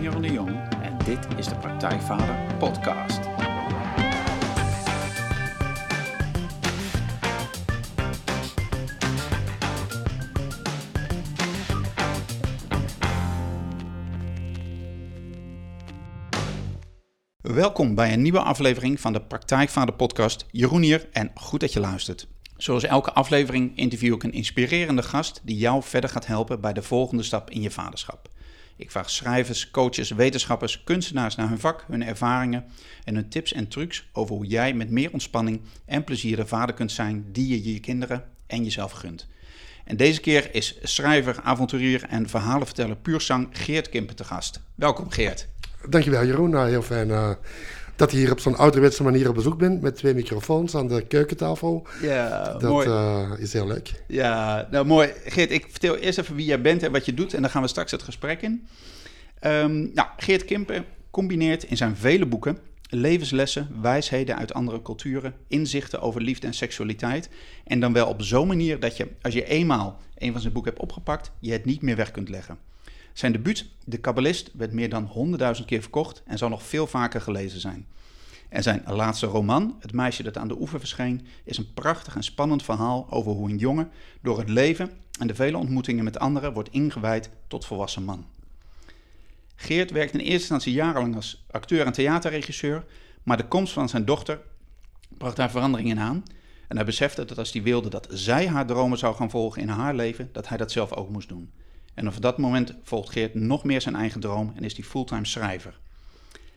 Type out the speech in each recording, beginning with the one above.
Jeroen de Jong en dit is de Praktijkvader Podcast. Welkom bij een nieuwe aflevering van de Praktijkvader Podcast. Jeroen hier en goed dat je luistert. Zoals elke aflevering interview ik een inspirerende gast die jou verder gaat helpen bij de volgende stap in je vaderschap. Ik vraag schrijvers, coaches, wetenschappers, kunstenaars naar hun vak, hun ervaringen en hun tips en trucs over hoe jij met meer ontspanning en plezier de vader kunt zijn die je je kinderen en jezelf gunt. En deze keer is schrijver, avonturier en verhalenverteller puurzang Geert Kimpen te gast. Welkom Geert. Dankjewel Jeroen, nou, heel fijn uh, dat je hier op zo'n ouderwetse manier op bezoek bent met twee microfoons aan de keukentafel. Ja, dat mooi. Uh, is heel leuk. Ja, nou mooi. Geert, ik vertel eerst even wie jij bent en wat je doet en dan gaan we straks het gesprek in. Um, nou, Geert Kimpen combineert in zijn vele boeken levenslessen, wijsheden uit andere culturen, inzichten over liefde en seksualiteit. En dan wel op zo'n manier dat je, als je eenmaal een van zijn boeken hebt opgepakt, je het niet meer weg kunt leggen. Zijn debuut, De Kabbalist, werd meer dan 100.000 keer verkocht en zal nog veel vaker gelezen zijn. En zijn laatste roman, Het meisje dat aan de oever verscheen, is een prachtig en spannend verhaal over hoe een jongen door het leven en de vele ontmoetingen met anderen wordt ingewijd tot volwassen man. Geert werkte in eerste instantie jarenlang als acteur en theaterregisseur, maar de komst van zijn dochter bracht daar veranderingen aan. En hij besefte dat als hij wilde dat zij haar dromen zou gaan volgen in haar leven, dat hij dat zelf ook moest doen. En vanaf dat moment volgt Geert nog meer zijn eigen droom en is hij fulltime schrijver.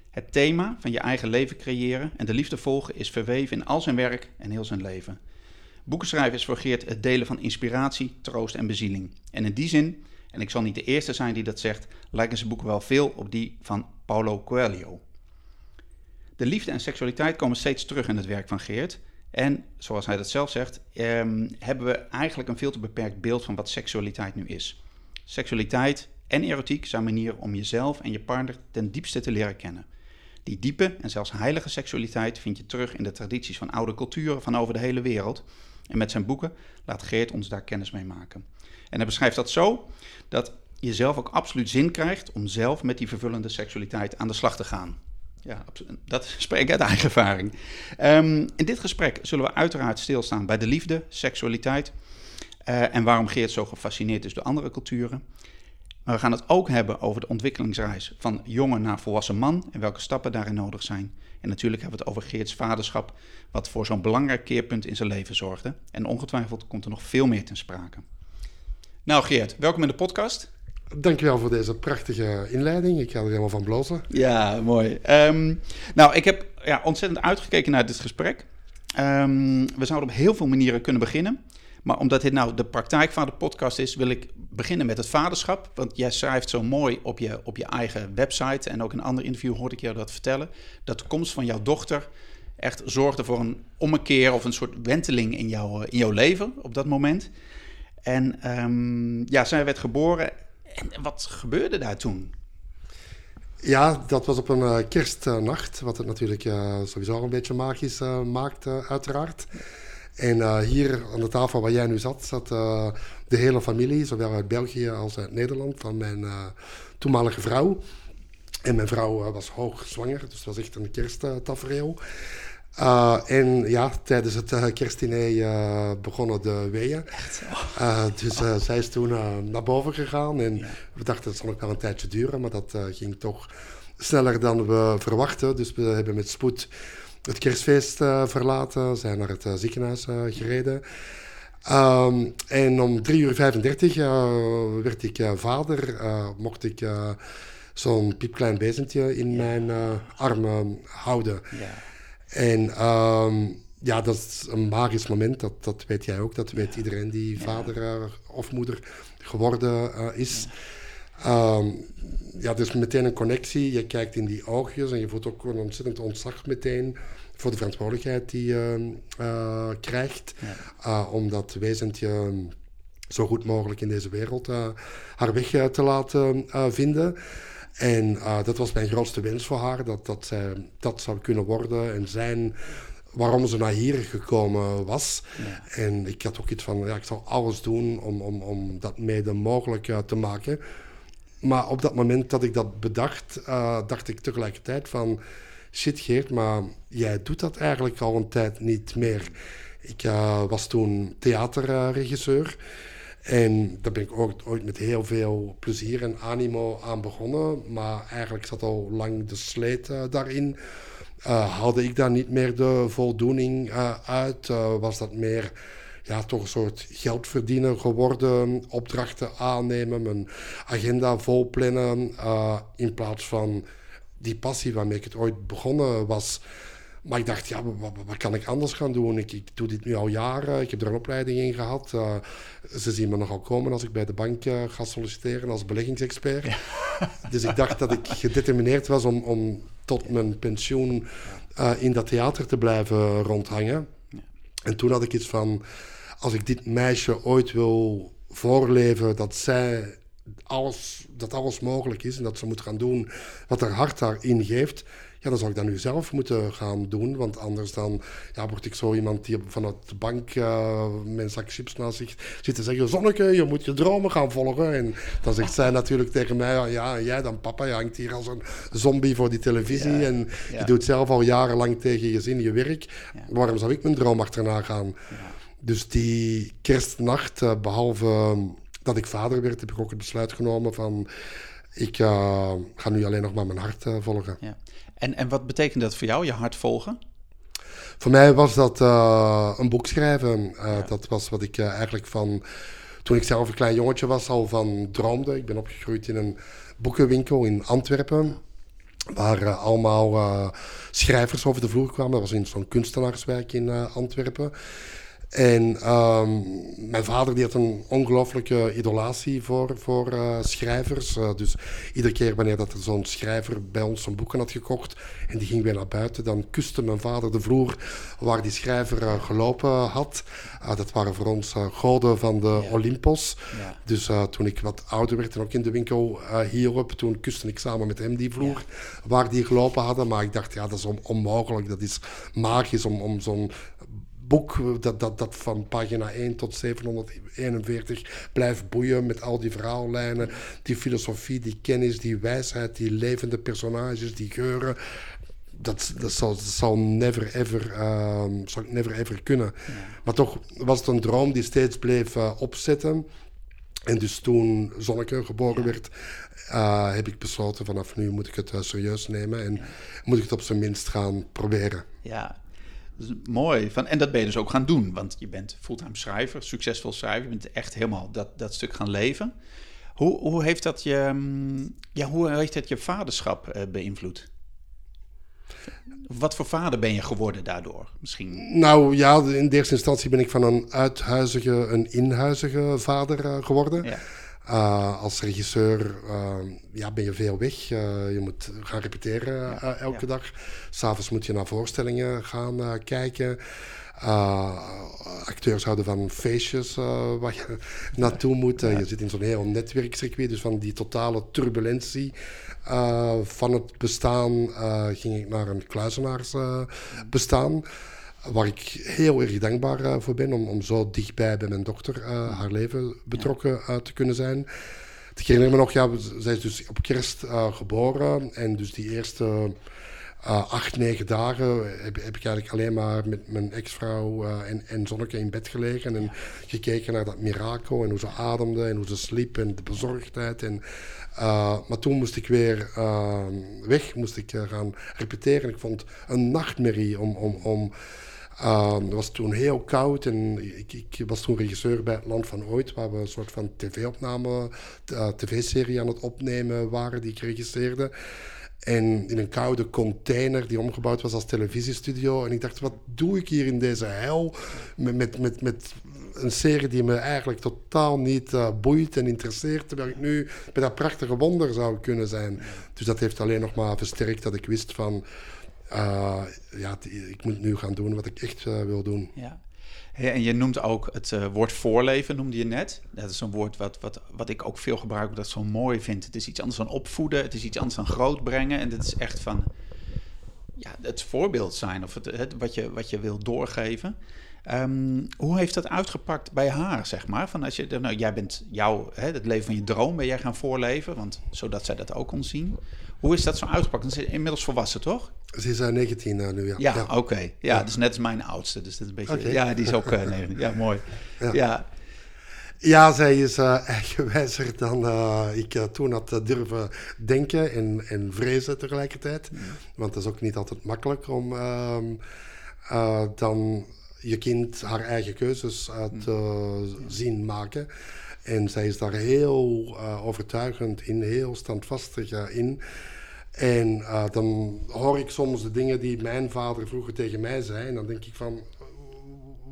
Het thema van je eigen leven creëren en de liefde volgen is verweven in al zijn werk en heel zijn leven. Boeken schrijven is voor Geert het delen van inspiratie, troost en bezieling. En in die zin, en ik zal niet de eerste zijn die dat zegt, lijken zijn boeken wel veel op die van Paulo Coelho. De liefde en seksualiteit komen steeds terug in het werk van Geert. En zoals hij dat zelf zegt, eh, hebben we eigenlijk een veel te beperkt beeld van wat seksualiteit nu is. Seksualiteit en erotiek zijn manieren om jezelf en je partner ten diepste te leren kennen. Die diepe en zelfs heilige seksualiteit vind je terug in de tradities van oude culturen van over de hele wereld. En met zijn boeken laat Geert ons daar kennis mee maken. En hij beschrijft dat zo dat je zelf ook absoluut zin krijgt om zelf met die vervullende seksualiteit aan de slag te gaan. Ja, dat spreek ik uit eigen ervaring. Um, in dit gesprek zullen we uiteraard stilstaan bij de liefde, seksualiteit uh, en waarom Geert zo gefascineerd is door andere culturen. Maar we gaan het ook hebben over de ontwikkelingsreis van jongen naar volwassen man en welke stappen daarin nodig zijn. En natuurlijk hebben we het over Geerts vaderschap, wat voor zo'n belangrijk keerpunt in zijn leven zorgde. En ongetwijfeld komt er nog veel meer ten sprake. Nou Geert, welkom in de podcast. Dankjewel voor deze prachtige inleiding. Ik ga er helemaal van blozen. Ja, mooi. Um, nou, ik heb ja, ontzettend uitgekeken naar dit gesprek. Um, we zouden op heel veel manieren kunnen beginnen. Maar omdat dit nou de Praktijkvader podcast is, wil ik beginnen met het vaderschap. Want jij schrijft zo mooi op je, op je eigen website en ook in een ander interview hoorde ik jou dat vertellen. Dat de komst van jouw dochter echt zorgde voor een ommekeer of een soort wenteling in, jou, in jouw leven op dat moment. En um, ja, zij werd geboren. En wat gebeurde daar toen? Ja, dat was op een uh, kerstnacht, wat het natuurlijk uh, sowieso een beetje magisch maakt, uiteraard. En uh, hier aan de tafel waar jij nu zat, zat uh, de hele familie, zowel uit België als uit Nederland, van mijn uh, toenmalige vrouw. En mijn vrouw was hoogzwanger, dus het was echt een kersttafereel. en ja, tijdens het kerstdiner begonnen de weeën. dus zij is toen naar boven gegaan en ja. we dachten dat zal nog wel een tijdje duren, maar dat ging toch sneller dan we verwachten. Dus we hebben met spoed het kerstfeest uh, verlaten, zijn naar het uh, ziekenhuis uh, gereden. Um, en om 3 uur 35 werd ik vader, mocht ik zo'n piepklein bezentje in mijn armen houden. Ja. En um, ja, dat is een magisch moment, dat, dat weet jij ook, dat weet ja. iedereen die vader of moeder geworden is. Ja. Um, ja, dus meteen een connectie. Je kijkt in die oogjes en je voelt ook een ontzettend ontzag meteen voor de verantwoordelijkheid die je uh, krijgt. Ja. Uh, om dat wezentje zo goed mogelijk in deze wereld uh, haar weg te laten vinden. En dat was mijn grootste wens voor haar, dat, dat zij dat zou kunnen worden en zijn waarom ze naar hier gekomen was. Ja. En ik had ook iets van, ja, ik zal alles doen om, om, om dat mede mogelijk te maken. Maar op dat moment dat ik dat bedacht, uh, dacht ik tegelijkertijd van... Shit Geert, maar jij doet dat eigenlijk al een tijd niet meer. Ik uh, was toen theaterregisseur. En daar ben ik ook ooit met heel veel plezier en animo aan begonnen. Maar eigenlijk zat al lang de sleet uh, daarin. Uh, haalde ik daar niet meer de voldoening uit? was dat meer ja, toch een soort geld verdienen geworden, opdrachten aannemen, mijn agenda volplannen, in plaats van die passie waarmee ik het ooit begonnen was. Maar ik dacht, ja, wat, wat, kan ik anders gaan doen? Ik, ik, doe dit nu al jaren, ik heb er een opleiding in gehad. Uh, ze zien me nogal komen als ik bij de bank uh, ga solliciteren als beleggingsexpert. Dus ik dacht dat ik gedetermineerd was om, om tot mijn pensioen in dat theater te blijven rondhangen. En toen had ik iets van, als ik dit meisje ooit wil voorleven dat zij alles, dat alles mogelijk is en dat ze moet gaan doen wat haar hart daarin geeft, ja, dan zou ik dat nu zelf moeten gaan doen. Want anders dan ja, word ik zo iemand die vanuit de bank uh, mijn zak chips naast zich zit te zeggen: Zonneke, je moet je dromen gaan volgen. En dan zegt zij natuurlijk tegen mij: Ja, jij dan, papa, je hangt hier als een zombie voor die televisie. en je doet zelf al jarenlang tegen je zin je werk. Waarom zou ik mijn droom achterna gaan? Dus die kerstnacht, uh, behalve dat ik vader werd, heb ik ook het besluit genomen van ik uh, ga nu alleen nog maar mijn hart uh, volgen. Ja. En, en wat betekent dat voor jou, je hart volgen? Voor mij was dat uh, een boek schrijven. Ja. Dat was wat ik eigenlijk van toen ik zelf een klein jongetje was al van droomde. Ik ben opgegroeid in een boekenwinkel in Antwerpen. Waar allemaal schrijvers over de vloer kwamen. Dat was in zo'n kunstenaarswerk in Antwerpen. En um, mijn vader die had een ongelooflijke idolatie voor, voor uh, schrijvers. Uh, dus iedere keer wanneer dat er zo'n schrijver bij ons zijn boeken had gekocht en die ging weer naar buiten, dan kuste mijn vader de vloer waar die schrijver uh, gelopen had. dat waren voor ons goden van de ja. Olympos. Ja. Dus toen ik wat ouder werd en ook in de winkel hierop, toen kuste ik samen met hem die vloer ja. waar die gelopen hadden. Maar ik dacht, ja, dat is on onmogelijk. Dat is magisch om, om zo'n boek dat, dat, dat van pagina 1 tot 741 blijft boeien met al die verhaallijnen, die filosofie, die kennis, die wijsheid, die levende personages, die geuren. Dat, dat, zal, dat zal never ever, uh, zal never ever kunnen. Maar toch was het een droom die steeds bleef uh, opzetten. En dus toen Zonneke geboren werd, uh, heb ik besloten vanaf nu moet ik het uh, serieus nemen en ja. moet ik het op zijn minst gaan proberen. Ja, mooi. Van, en dat ben je dus ook gaan doen, want je bent fulltime schrijver, succesvol schrijver. Je bent echt helemaal dat, dat stuk gaan leven. Hoe, hoe, heeft dat je, mm, ja, hoe heeft dat je vaderschap uh, beïnvloed? Wat voor vader ben je geworden daardoor? Misschien? Nou ja, in de eerste instantie ben ik van een uithuizige, een inhuizige vader uh, geworden. Ja. Uh, als regisseur uh, ja, ben je veel weg. Uh, je moet gaan repeteren elke ja. dag. S'avonds moet je naar voorstellingen gaan kijken. acteurs houden van feestjes waar je naartoe moet. je zit in zo'n heel netwerkcircuit. Dus van die totale turbulentie van het bestaan ging ik naar een kluizenaarsbestaan waar ik heel erg dankbaar uh, voor ben om, om zo dichtbij bij mijn dochter uh, haar leven betrokken uh, te kunnen zijn. Ik herinner me nog, ja, zij is dus op kerst geboren en dus die eerste acht, negen dagen heb, heb, ik eigenlijk alleen maar met mijn ex-vrouw en, en Zonneke in bed gelegen en gekeken naar dat mirakel en hoe ze ademde en hoe ze sliep en de bezorgdheid. En, maar toen moest ik weer weg, moest ik gaan repeteren. Ik vond een nachtmerrie om, om, om Uh, het was toen heel koud en ik, ik, was toen regisseur bij Het Land van Ooit, waar we een soort van tv-opname, uh, tv-serie aan het opnemen waren die ik regisseerde. En in een koude container die omgebouwd was als televisiestudio. En ik dacht, wat doe ik hier in deze hel met, met, met, met een serie die me eigenlijk totaal niet uh, boeit en interesseert. Terwijl ik nu bij dat prachtige wonder zou kunnen zijn. Dus dat heeft alleen nog maar versterkt dat ik wist van uh, ja, ik moet nu gaan doen wat ik echt uh, wil doen. Ja. en je noemt ook het uh, woord voorleven, noemde je net. Dat is een woord wat, wat, wat ik ook veel gebruik, dat zo mooi vind. Het is iets anders dan opvoeden, het is iets anders dan grootbrengen. En dit is echt van ja, het voorbeeld zijn of het, het, wat, je, wat je wil doorgeven. Ehm, hoe heeft dat uitgepakt bij haar, zeg maar? Van als je, nou, jij bent jouw, hè, het leven van je droom ben jij gaan voorleven, want, zodat zij dat ook kon zien. Hoe is dat zo uitgepakt? Ze is inmiddels volwassen, toch? Ze is uh, 19 uh, nu, ja. Ja, oké. Okay. Ja, ja, dus net als mijn oudste. Dus dat is een beetje... Okay. Ja, die is ook uh, 19. Ja, mooi. Ja. ja. Ja, zij is uh, eigenwijzer dan uh, ik uh, toen had durven denken en, en vrezen tegelijkertijd. Ja. Want dat is ook niet altijd makkelijk om ehm, dan je kind haar eigen keuzes te ja. zien maken. En zij is daar heel overtuigend in, heel standvastig in. En dan hoor ik soms de dingen die mijn vader vroeger tegen mij zei. En dan denk ik van,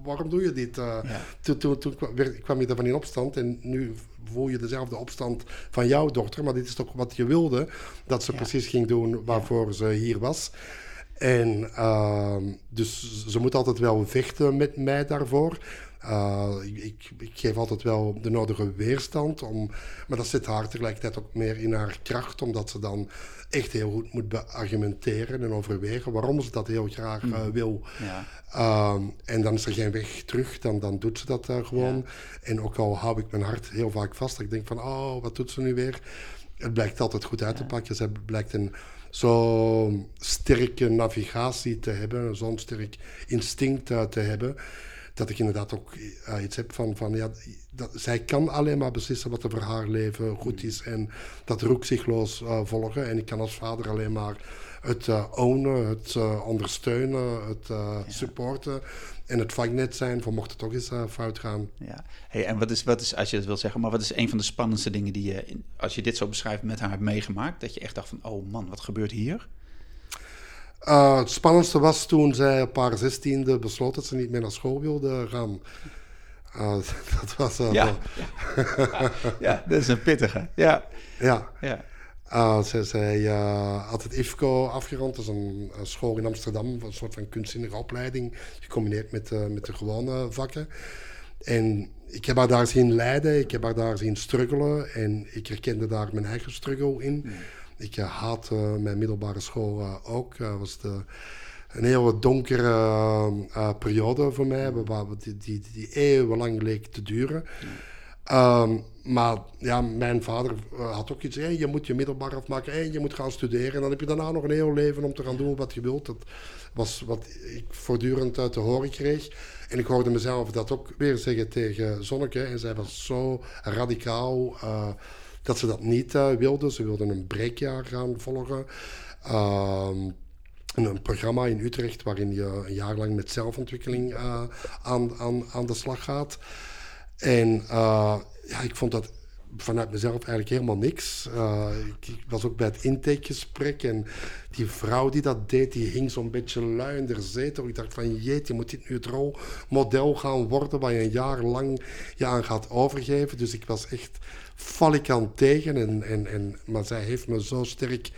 waarom doe je dit? Uh, ja. Toen, toen, toen kwam je daarvan in opstand en nu voel je dezelfde opstand van jouw dochter. Maar dit is toch wat je wilde, dat ze ja. precies ging doen waarvoor ja. ze hier was. En uh, dus ze moet altijd wel vechten met mij daarvoor. Uh, ik, ik, geef altijd wel de nodige weerstand. Om, maar dat zit haar tegelijkertijd ook meer in haar kracht, omdat ze dan echt heel goed moet beargumenteren en overwegen waarom ze dat heel graag uh, wil. Ja. Uh, en dan is er geen weg terug, dan, dan doet ze dat uh, gewoon. Ja. En ook al hou ik mijn hart heel vaak vast, ik denk van, oh, wat doet ze nu weer? Het blijkt altijd goed uit te pakken. Ze blijkt een zo'n sterke navigatie te hebben, zo'n sterk instinct te hebben dat ik inderdaad ook uh, iets heb van, van ja, dat, zij kan alleen maar beslissen wat er voor haar leven goed is en dat roekzichtloos uh, volgen. En ik kan als vader alleen maar het uh, ownen, het ondersteunen, het ja. supporten en het vangnet zijn voor mocht het toch eens fout gaan. Ja, hey, en wat is, wat is, als je dat wil zeggen, maar wat is een van de spannendste dingen die je, als je dit zo beschrijft, met haar hebt meegemaakt? Dat je echt dacht van, oh man, wat gebeurt hier? Uh, het spannendste was toen zij op haar zestiende besloot dat ze niet meer naar school wilde gaan. Uh, dat was... Uh, ja. ja. ja, dat is een pittige. Ja. Ja. ja. Uh, zij, zij had het IFCO afgerond. Dat is een, een, school in Amsterdam. Een soort van kunstzinnige opleiding. Gecombineerd met, met de gewone vakken. En ik heb haar daar zien lijden. Ik heb haar daar zien struggelen. En ik herkende daar mijn eigen struggle in. Mm. Ik uh, haatte uh, mijn middelbare school ook. Het was de, een hele donkere periode voor mij, waar die, die, die eeuwenlang leek te duren. Um, maar ja, mijn vader had ook iets, je moet je middelbaar afmaken, hey, je moet gaan studeren. En dan heb je daarna nog een heel leven om te gaan doen wat je wilt. Dat was wat ik voortdurend uit te horen kreeg. En ik hoorde mezelf dat ook weer zeggen tegen Zonneke. En zij was zo radicaal dat ze dat niet uh, wilden. Ze wilden een breekjaar gaan volgen. Uh, een programma in Utrecht waarin je een jaar lang met zelfontwikkeling aan, aan, aan de slag gaat. En ja, ik vond dat vanuit mezelf eigenlijk helemaal niks. Uh, ik, was ook bij het intakegesprek en die vrouw die dat deed, die hing zo'n beetje lui in de zetel. Ik dacht van, jeetje, moet dit nu het rolmodel gaan worden waar je een jaar lang je aan gaat overgeven? Dus ik was echt falikant tegen. En, en, en, maar zij heeft me zo sterk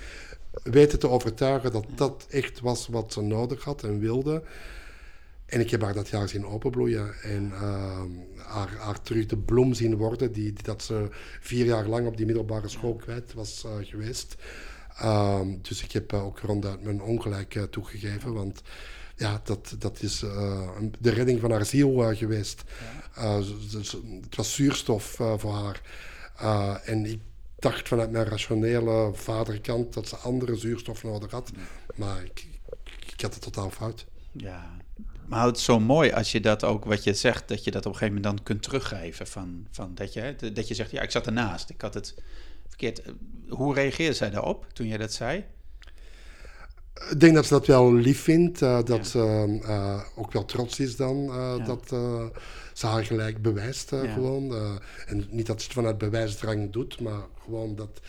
weten te overtuigen dat dat echt was wat ze nodig had en wilde. En ik heb haar dat jaar zien openbloeien en uh, haar, haar, terug de bloem zien worden, die, die, dat ze vier jaar lang op die middelbare school kwijt was uh, geweest. Uh, dus ik heb ook ronduit mijn ongelijk uh, toegegeven, want ja, dat, dat is de redding van haar ziel geweest. Het was zuurstof voor haar. En ik dacht vanuit mijn rationele vaderkant dat ze andere zuurstof nodig had. Maar ik, ik had het totaal fout. Ja, maar het is zo mooi als je dat ook, wat je zegt, dat je dat op een gegeven moment dan kunt teruggeven. Van, van dat, je, dat je zegt, ja, ik zat ernaast. Ik had het verkeerd. Hoe reageerde zij daarop toen je dat zei? Ik denk dat ze dat wel lief vindt. Uh, dat ja. ze uh, ook wel trots is dan. Ja. Dat ze haar gelijk bewijst ja. gewoon. en niet dat ze het vanuit bewijsdrang doet, maar gewoon dat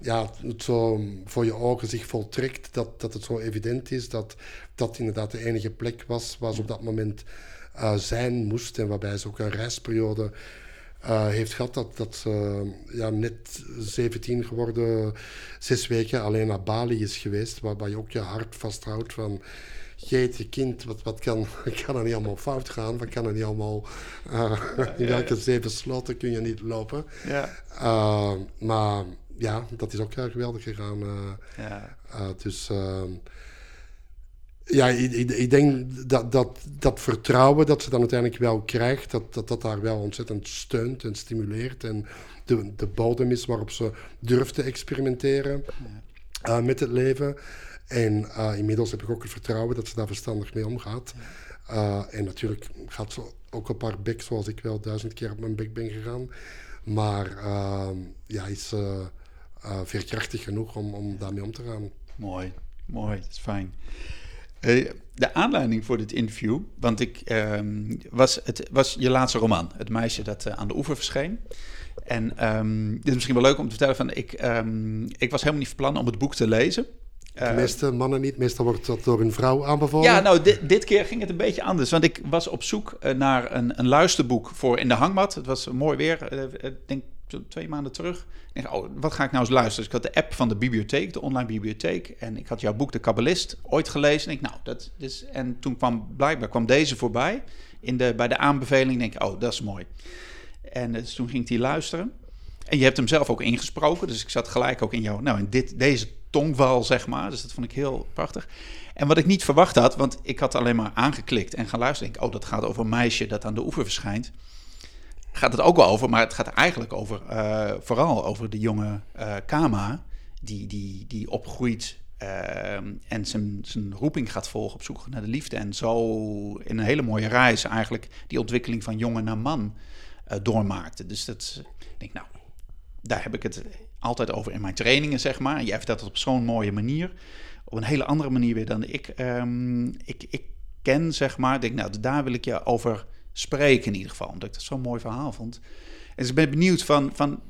ja, het zo voor je ogen zich voltrekt. Dat, dat het zo evident is dat dat inderdaad de enige plek was waar ze op dat moment zijn moest. En waarbij ze ook een reisperiode uh, heeft gehad dat, dat ze ja, net 17 geworden, zes weken alleen naar Bali is geweest, waarbij je ook je hart vasthoudt van jeetje kind, wat, wat kan, kan er niet allemaal fout gaan? Wat kan er niet allemaal, uh, in welke zeven sloten kun je niet lopen? Ja. Uh, maar ja, dat is ook geweldig gegaan. ja. dus Ja, ik, ik, ik denk dat, dat dat vertrouwen dat ze dan uiteindelijk wel krijgt, dat dat, dat haar wel ontzettend steunt en stimuleert. En de, de bodem is waarop ze durft te experimenteren uh, met het leven. En uh, inmiddels heb ik ook het vertrouwen dat ze daar verstandig mee omgaat. Uh, en natuurlijk gaat ze ook op haar bek, zoals ik wel duizend keer op mijn bek ben gegaan. Maar ehm, ja, is veerkrachtig genoeg om, om daarmee om te gaan. Mooi, mooi, dat is fijn. Uh, de aanleiding voor dit interview, want ik, uh, was, het was je laatste roman, Het meisje dat uh, aan de oever verscheen. En um, dit is misschien wel leuk om te vertellen van, ik, um, ik was helemaal niet van plan om het boek te lezen. De meeste mannen niet, meestal wordt dat door een vrouw aanbevolen. Ja, nou, dit, dit keer ging het een beetje anders. Want ik was op zoek naar een, een luisterboek voor in de hangmat. Het was mooi weer, ik denk twee maanden terug. En oh, wat ga ik nou eens luisteren? Dus ik had de app van de bibliotheek, de online bibliotheek. En ik had jouw boek De Kabbalist ooit gelezen. En ik, nou, dat is... En toen kwam blijkbaar kwam deze voorbij. In de, bij de aanbeveling denk oh, dat is mooi. En dus toen ging ik die luisteren. En je hebt hem zelf ook ingesproken. Dus ik zat gelijk ook in jou, nou, in dit, deze tongval, zeg maar. Dus dat vond ik heel prachtig. En wat ik niet verwacht had, want ik had alleen maar aangeklikt en geluisterd. Denk, oh, dat gaat over een meisje dat aan de oever verschijnt gaat het ook wel over, maar het gaat eigenlijk over, uh, vooral over de jonge uh, Kama, die, die, die opgroeit uh, en zijn, zijn roeping gaat volgen op zoek naar de liefde. En zo in een hele mooie reis eigenlijk die ontwikkeling van jongen naar man doormaakte. Dus dat, ik denk, nou, daar heb ik het altijd over in mijn trainingen, zeg maar. Jij vertelt het op zo'n mooie manier. Op een hele andere manier weer dan ik, um, ik, ik ken, zeg maar. Ik denk, nou, daar wil ik je over spreken in ieder geval. Omdat ik dat zo'n mooi verhaal vond. En dus ik ben benieuwd van, van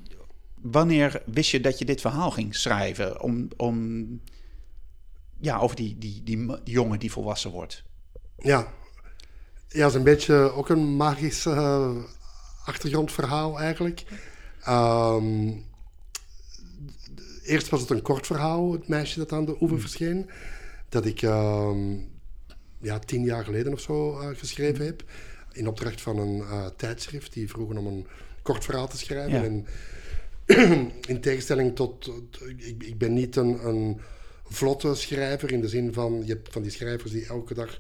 wanneer wist je dat je dit verhaal ging schrijven? Om, om ja, over die, die, die, die jongen die volwassen wordt. Ja. ja, is een beetje ook een magisch uh, achtergrondverhaal eigenlijk. Um, eerst was het een kort verhaal, het meisje dat aan de oever hmm. verscheen. Dat ik um, ja, tien jaar geleden of zo uh, geschreven heb in opdracht van een uh, tijdschrift die vroegen om een kort verhaal te schrijven. En in tegenstelling tot, ik, ik, ben niet een, een, vlotte schrijver in de zin van, je hebt van die schrijvers die elke dag,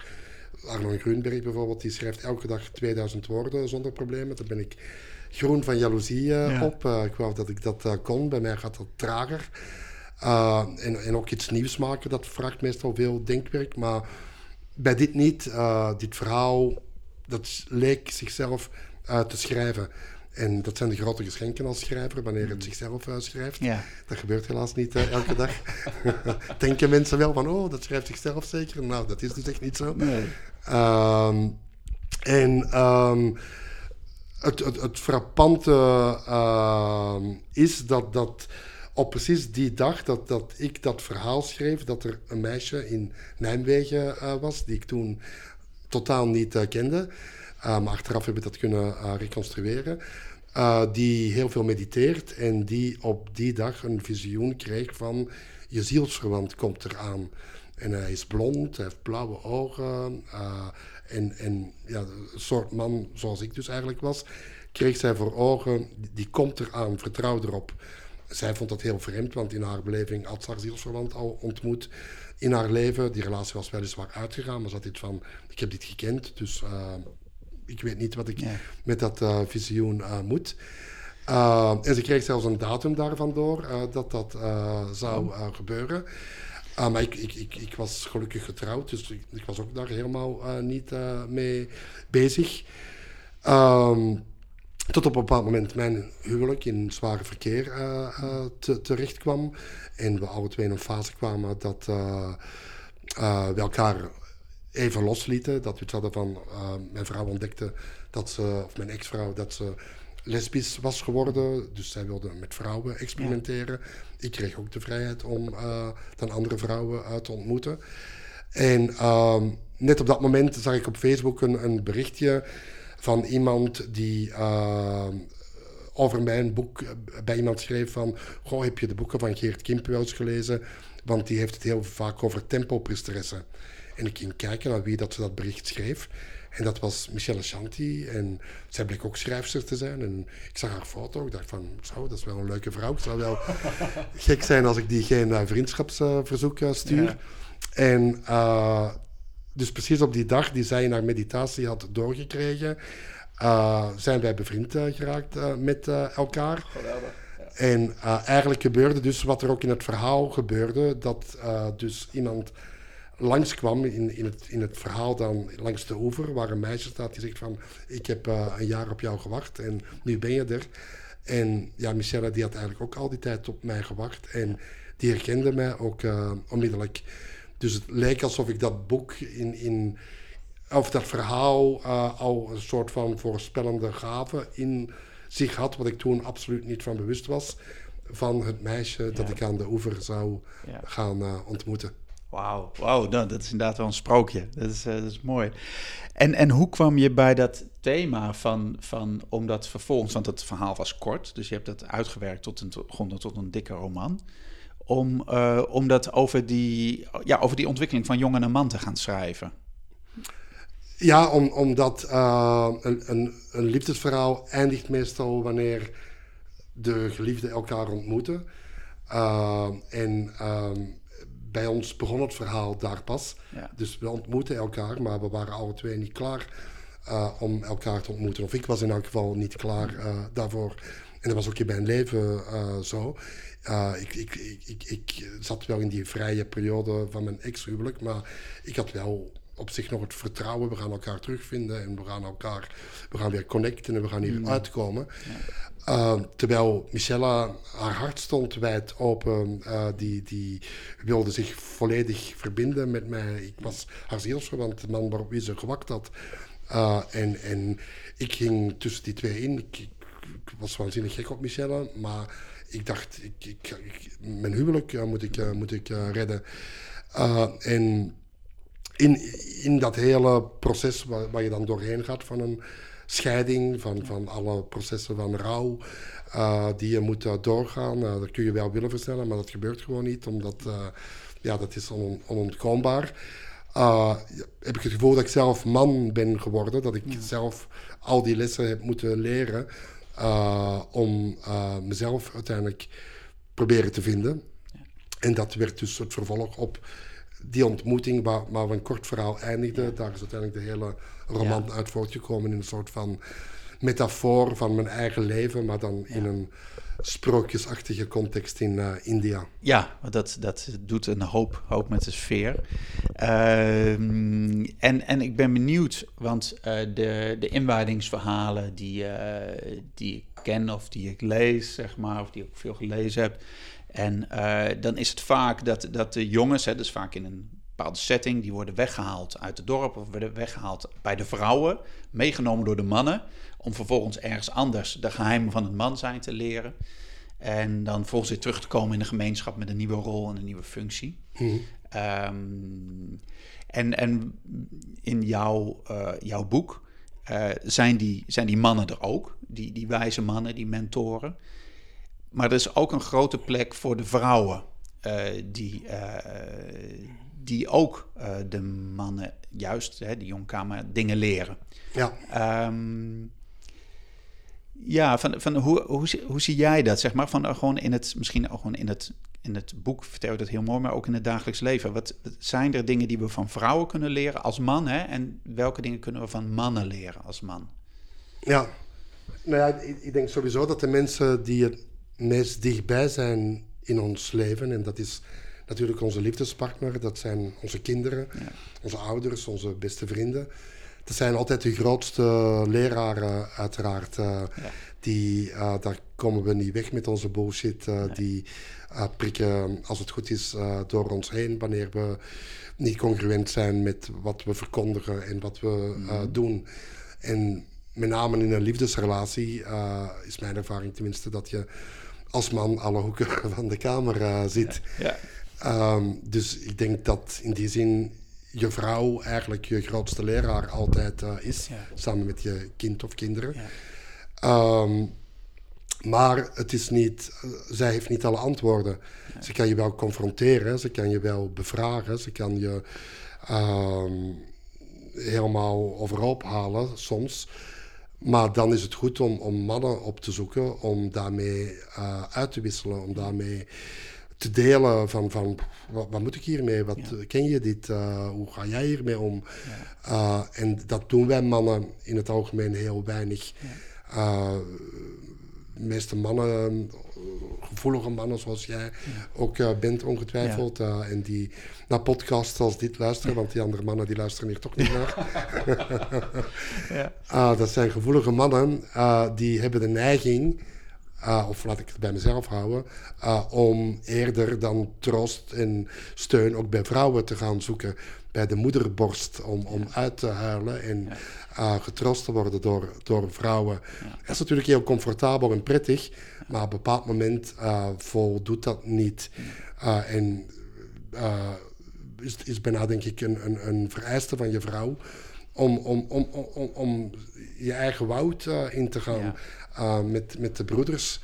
Arno Grunberg bijvoorbeeld, die schrijft elke dag 2000 woorden zonder problemen. Daar ben ik groen van jaloezie uh, op. Uh, ik wou dat ik dat kon, bij mij gaat dat trager. en, en ook iets nieuws maken, dat vraagt meestal veel denkwerk, maar bij dit niet. dit verhaal dat leek zichzelf uit te schrijven. En dat zijn de grote geschenken als schrijver, wanneer het mm. zichzelf uitschrijft. Ja. Dat gebeurt helaas niet uh, elke dag. Denken mensen wel van, oh, dat schrijft zichzelf zeker. Nou, dat is dus echt niet zo. Nee. Um, en um, het, het, het, frappante uh, is dat, dat op precies die dag dat, dat ik dat verhaal schreef, dat er een meisje in Nijmegen uh, was, die ik toen totaal niet uh, kende. Uh, maar achteraf heb ik dat kunnen uh, reconstrueren. die heel veel mediteert en die op die dag een visioen kreeg van je zielsverwant komt eraan. En hij is blond, hij heeft blauwe ogen. en en ja, een soort man zoals ik dus eigenlijk was, kreeg zij voor ogen, die komt eraan, vertrouw erop. Zij vond dat heel vreemd, want in haar beleving had ze haar zielsverwant al ontmoet in haar leven. Die relatie was weliswaar uitgegaan, maar ze had dit van, ik heb dit gekend, dus uh, ik weet niet wat ik met dat uh, visioen uh, moet. en ze kreeg zelfs een datum daarvan door dat dat zou oh. gebeuren. maar ik, ik, ik, ik, was gelukkig getrouwd, dus ik, ik was ook daar helemaal niet mee bezig. Um, tot op een bepaald moment mijn huwelijk in zware verkeer uh, te, terecht kwam. En we alle twee in een fase kwamen dat uh, we elkaar even loslieten. Dat we het hadden van, mijn vrouw ontdekte dat ze, of mijn ex-vrouw, dat ze lesbisch was geworden. Dus zij wilde met vrouwen experimenteren. Ik kreeg ook de vrijheid om dan andere vrouwen te ontmoeten. En ehm, net op dat moment zag ik op Facebook een, een berichtje van iemand die uh, over mijn boek bij iemand schreef van... Goh, heb je de boeken van Geert Kimp wel eens gelezen? Want die heeft het heel vaak over tempopriesteressen. En ik ging kijken naar wie dat ze dat bericht schreef. En dat was Michelle Chanty. En zij bleek ook schrijfster te zijn. En ik zag haar foto. Ik dacht van, zo, dat is wel een leuke vrouw. Het zou wel gek zijn als ik die geen uh, vriendschapsverzoek uh, stuur. En uh, dus precies op die dag die zij in haar meditatie had doorgekregen, uh, zijn wij bevriend uh, geraakt uh, met elkaar. Geweldig. En eigenlijk gebeurde dus wat er ook in het verhaal gebeurde, dat dus iemand langskwam in, in, het, in het verhaal dan langs de oever, waar een meisje staat die zegt van, ik heb een jaar op jou gewacht en nu ben je er. En ja, Michelle die had eigenlijk ook al die tijd op mij gewacht en die herkende mij ook onmiddellijk. Dus het leek alsof ik dat boek in, in of dat verhaal uh, al een soort van voorspellende gave in zich had, wat ik toen absoluut niet van bewust was, van het meisje dat ik aan de oever zou gaan uh, ontmoeten. Wauw, wow, nou, dat is inderdaad wel een sprookje. Dat is, uh, dat is mooi. En, en hoe kwam je bij dat thema van, van, omdat vervolgens, want het verhaal was kort, dus je hebt het uitgewerkt tot een, tot, tot een dikke roman om, uh, om dat over die, ja, over die ontwikkeling van jongen en man te gaan schrijven? Ja, om, omdat uh, een, een, een, liefdesverhaal eindigt meestal wanneer de geliefden elkaar ontmoeten. Uh, en ehm, bij ons begon het verhaal daar pas. Ja. Dus we ontmoeten elkaar, maar we waren alle twee niet klaar om elkaar te ontmoeten. Of ik was in elk geval niet klaar daarvoor. En dat was ook in mijn leven zo. Uh, ik, ik, ik, ik, zat wel in die vrije periode van mijn ex-huwelijk, maar ik had wel op zich nog het vertrouwen. We gaan elkaar terugvinden en we gaan elkaar, we gaan weer connecten en we gaan hier mm. uitkomen. Uh, terwijl Michelle, haar hart stond wijd open. Die, die wilde zich volledig verbinden met mij. Ik was haar zielsverwant, de man waarop wie ze gewakt had. En, en ik ging tussen die twee in. Ik, ik was waanzinnig gek op Michelle, maar ik dacht, ik, ik, mijn huwelijk uh, moet ik, uh, moet ik uh, redden. en in, in dat hele proces waar, waar, je dan doorheen gaat van een scheiding, van, van alle processen van rouw die je moet doorgaan, dat kun je wel willen versnellen, maar dat gebeurt gewoon niet, omdat ja, dat is on, onontkoombaar. heb ik het gevoel dat ik zelf man ben geworden, dat ik zelf al die lessen heb moeten leren. Uh, om uh, mezelf uiteindelijk proberen te vinden. Ja. En dat werd dus het vervolg op die ontmoeting waar, waar we een kort verhaal eindigden. Ja. Daar is uiteindelijk de hele roman ja. uit voortgekomen in een soort van metafoor van mijn eigen leven, maar dan in een sprookjesachtige context in uh, India. Ja, dat, dat doet een hoop, hoop met de sfeer. Uh, en, en ik ben benieuwd, want uh, de, de inwijdingsverhalen die, uh, die ik ken of die ik lees, zeg maar, of die ik veel gelezen heb. En dan is het vaak dat, dat de jongens, hè, dus vaak in een bepaalde setting, die worden weggehaald uit het dorp of worden weggehaald bij de vrouwen, meegenomen door de mannen om vervolgens ergens anders de geheimen van het man zijn te leren. En dan volgens weer terug te komen in de gemeenschap met een nieuwe rol en een nieuwe functie. Mhm. Ehm, en, en in jouw, uh, jouw boek uh, zijn, die, zijn die mannen er ook, die, die wijze mannen, die mentoren. Maar er is ook een grote plek voor de vrouwen, uh, die, die ook de mannen, juist, hè, die jongkamer, dingen leren. Ja. Um, ja, van, van hoe, hoe, hoe zie jij dat, zeg maar? Van uh, gewoon in het, misschien ook gewoon in het, in het boek vertel je dat heel mooi, maar ook in het dagelijks leven. Wat zijn er dingen die we van vrouwen kunnen leren als man, hè? En welke dingen kunnen we van mannen leren als man? Ja, nou ja, ik, ik denk sowieso dat de mensen die het meest dichtbij zijn in ons leven, en dat is natuurlijk onze liefdespartner, dat zijn onze kinderen, onze ouders, onze beste vrienden dat zijn altijd de grootste leraren, uiteraard. Uh, die, uh, daar komen we niet weg met onze bullshit. Uh, Die prikken, als het goed is, door ons heen wanneer we niet congruent zijn met wat we verkondigen en wat we mm. doen. En met name in een liefdesrelatie is mijn ervaring tenminste dat je als man alle hoeken van de kamer zit. Ja. Ja. Um, dus ik denk dat in die zin je vrouw eigenlijk je grootste leraar altijd uh, is, samen met je kind of kinderen. Ja. Um, maar het is niet, uh, zij heeft niet alle antwoorden. Ja. Ze kan je wel confronteren, ze kan je wel bevragen, ze kan je um, helemaal overhoop halen soms. Maar dan is het goed om, om mannen op te zoeken, om daarmee uh, uit te wisselen, om daarmee te delen van, van wat, wat moet ik hiermee? Wat ken je dit? hoe ga jij hiermee om? en dat doen wij mannen in het algemeen heel weinig. de meeste mannen gevoelige mannen zoals jij ook bent ongetwijfeld. En die naar podcasts als dit luisteren, want die andere mannen die luisteren hier toch niet naar. ja. uh, dat zijn gevoelige mannen die hebben de neiging, of laat ik het bij mezelf houden, om eerder dan troost en steun ook bij vrouwen te gaan zoeken. Bij de moederborst om, om uit te huilen en uh, getroost te worden door, door vrouwen. Dat is natuurlijk heel comfortabel en prettig, maar op een bepaald moment voldoet dat niet. En is, is bijna denk ik een, een, een vereiste van je vrouw om, om, om, om, om je eigen woud in te gaan met, met de broeders.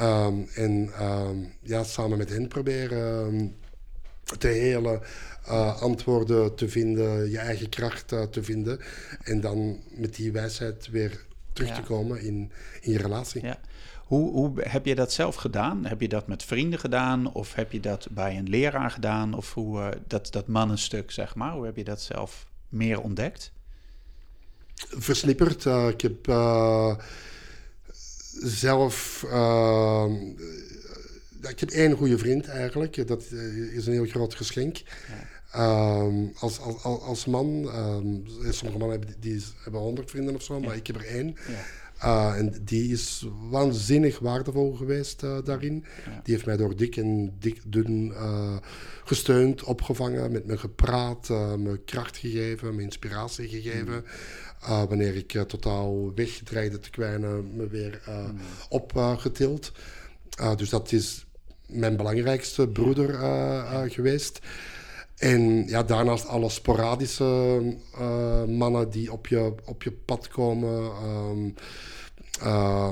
Um, en um, ja, samen met hen proberen te helen uh, antwoorden te vinden, je eigen kracht uh, te vinden. En dan met die wijsheid weer terug ja. te komen in, in je relatie. Ja. Hoe, hoe heb je dat zelf gedaan? Heb je dat met vrienden gedaan? Of heb je dat bij een leraar gedaan? Of hoe, uh, dat, dat mannenstuk, zeg maar, hoe heb je dat zelf meer ontdekt? Versnipperd. ik heb zelf ik heb één goede vriend eigenlijk. Dat is een heel groot geschenk. Ja. Um, als, als, als man, um, sommige mannen hebben, die hebben honderd vrienden of zo, maar ik heb er één. Ja. Uh, en die is waanzinnig waardevol geweest uh, daarin. Die heeft mij door dik en dik, dun uh, gesteund, opgevangen, met me gepraat, me kracht gegeven, me inspiratie gegeven. Mm. wanneer ik totaal weg dreigde te kwijnen, me weer mm. opgetild. dus dat is mijn belangrijkste broeder geweest. En ja, daarnaast alle sporadische uh, mannen die op je, op je pad komen. Um, uh,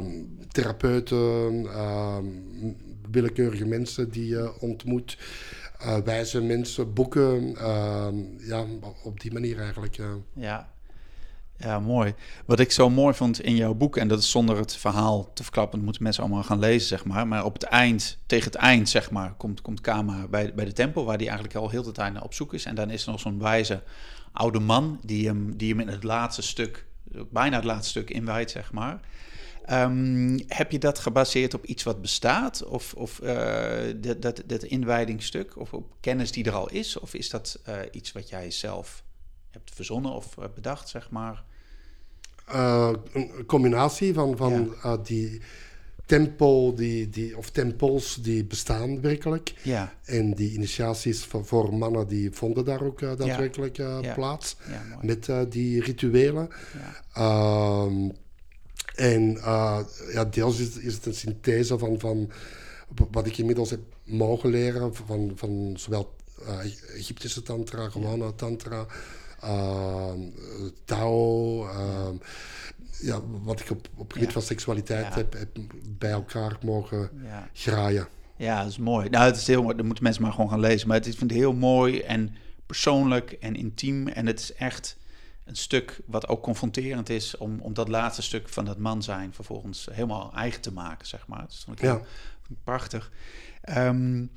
therapeuten, ehm, willekeurige mensen die je ontmoet. Uh, wijze mensen, boeken. ja, op die manier eigenlijk. Ja, ja, mooi. Wat ik zo mooi vond in jouw boek, en dat is zonder het verhaal te verklappen, moeten mensen allemaal gaan lezen, zeg maar. Maar op het eind, tegen het eind, zeg maar, komt, komt Kama bij, bij de tempel, waar hij eigenlijk al heel de tijd naar op zoek is. En dan is er nog zo'n wijze oude man die hem, die hem in het laatste stuk, bijna het laatste stuk inwijdt, zeg maar. Um, heb je dat gebaseerd op iets wat bestaat? Of, of uh, dat, dat, dat inwijdingsstuk? Of op kennis die er al is? Of is dat uh, iets wat jij zelf hebt verzonnen of eh, bedacht, zeg maar? Uh, een combinatie van, van ja. uh, die tempel, die, die, of tempels die bestaan werkelijk. Ja. En die initiaties voor, voor mannen die vonden daar ook uh, daadwerkelijk ja. plaats. met die rituelen. Ehm, en ja, deels is, is, het een synthese van, van wat ik inmiddels heb mogen leren van, van zowel Egyptische tantra, gewone tantra, Tao. Uh, ja, wat ik op, op gebied van seksualiteit heb, heb, bij elkaar mogen ja. graaien. Ja, dat is mooi. Nou, het is heel mooi. Dat moeten mensen maar gewoon gaan lezen. Maar het, ik vind het heel mooi en persoonlijk en intiem. En het is echt een stuk wat ook confronterend is om, om dat laatste stuk van dat man zijn vervolgens helemaal eigen te maken, zeg maar. Dat vond ik ja. prachtig. Um,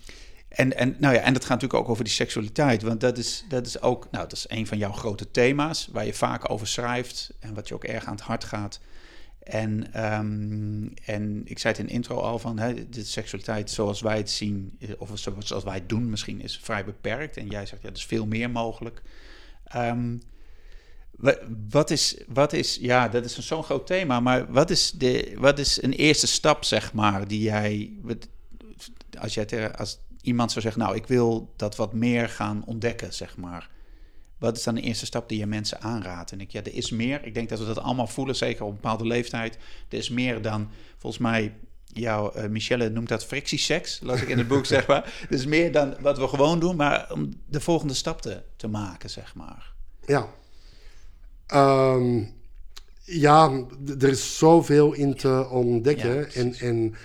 en, en, nou ja, en dat gaat natuurlijk ook over die seksualiteit. Want dat is, dat is ook nou, dat is een van jouw grote thema's. Waar je vaak over schrijft. En wat je ook erg aan het hart gaat. En, um, en ik zei het in de intro al van hè, de seksualiteit zoals wij het zien, eh, of zoals wij het doen, misschien is vrij beperkt. En jij zegt ja, er is veel meer mogelijk. Um, wat is, wat is, ja, dat is zo'n groot thema, maar wat is, de, wat is een eerste stap, zeg maar, die jij, als jij als iemand zou zeggen, nou, ik wil dat wat meer gaan ontdekken, zeg maar. Wat is dan de eerste stap die je mensen aanraadt? En ik, ja, er is meer. Ik denk dat we dat allemaal voelen, zeker op een bepaalde leeftijd. Er is meer dan, volgens mij, jouw uh, Michelle noemt dat frictieseks, las ik in het boek, zeg maar. Er is meer dan wat we gewoon doen, maar om de volgende stap te, te maken, zeg maar. Ja. Um, ja, er is zoveel in te ontdekken. en, en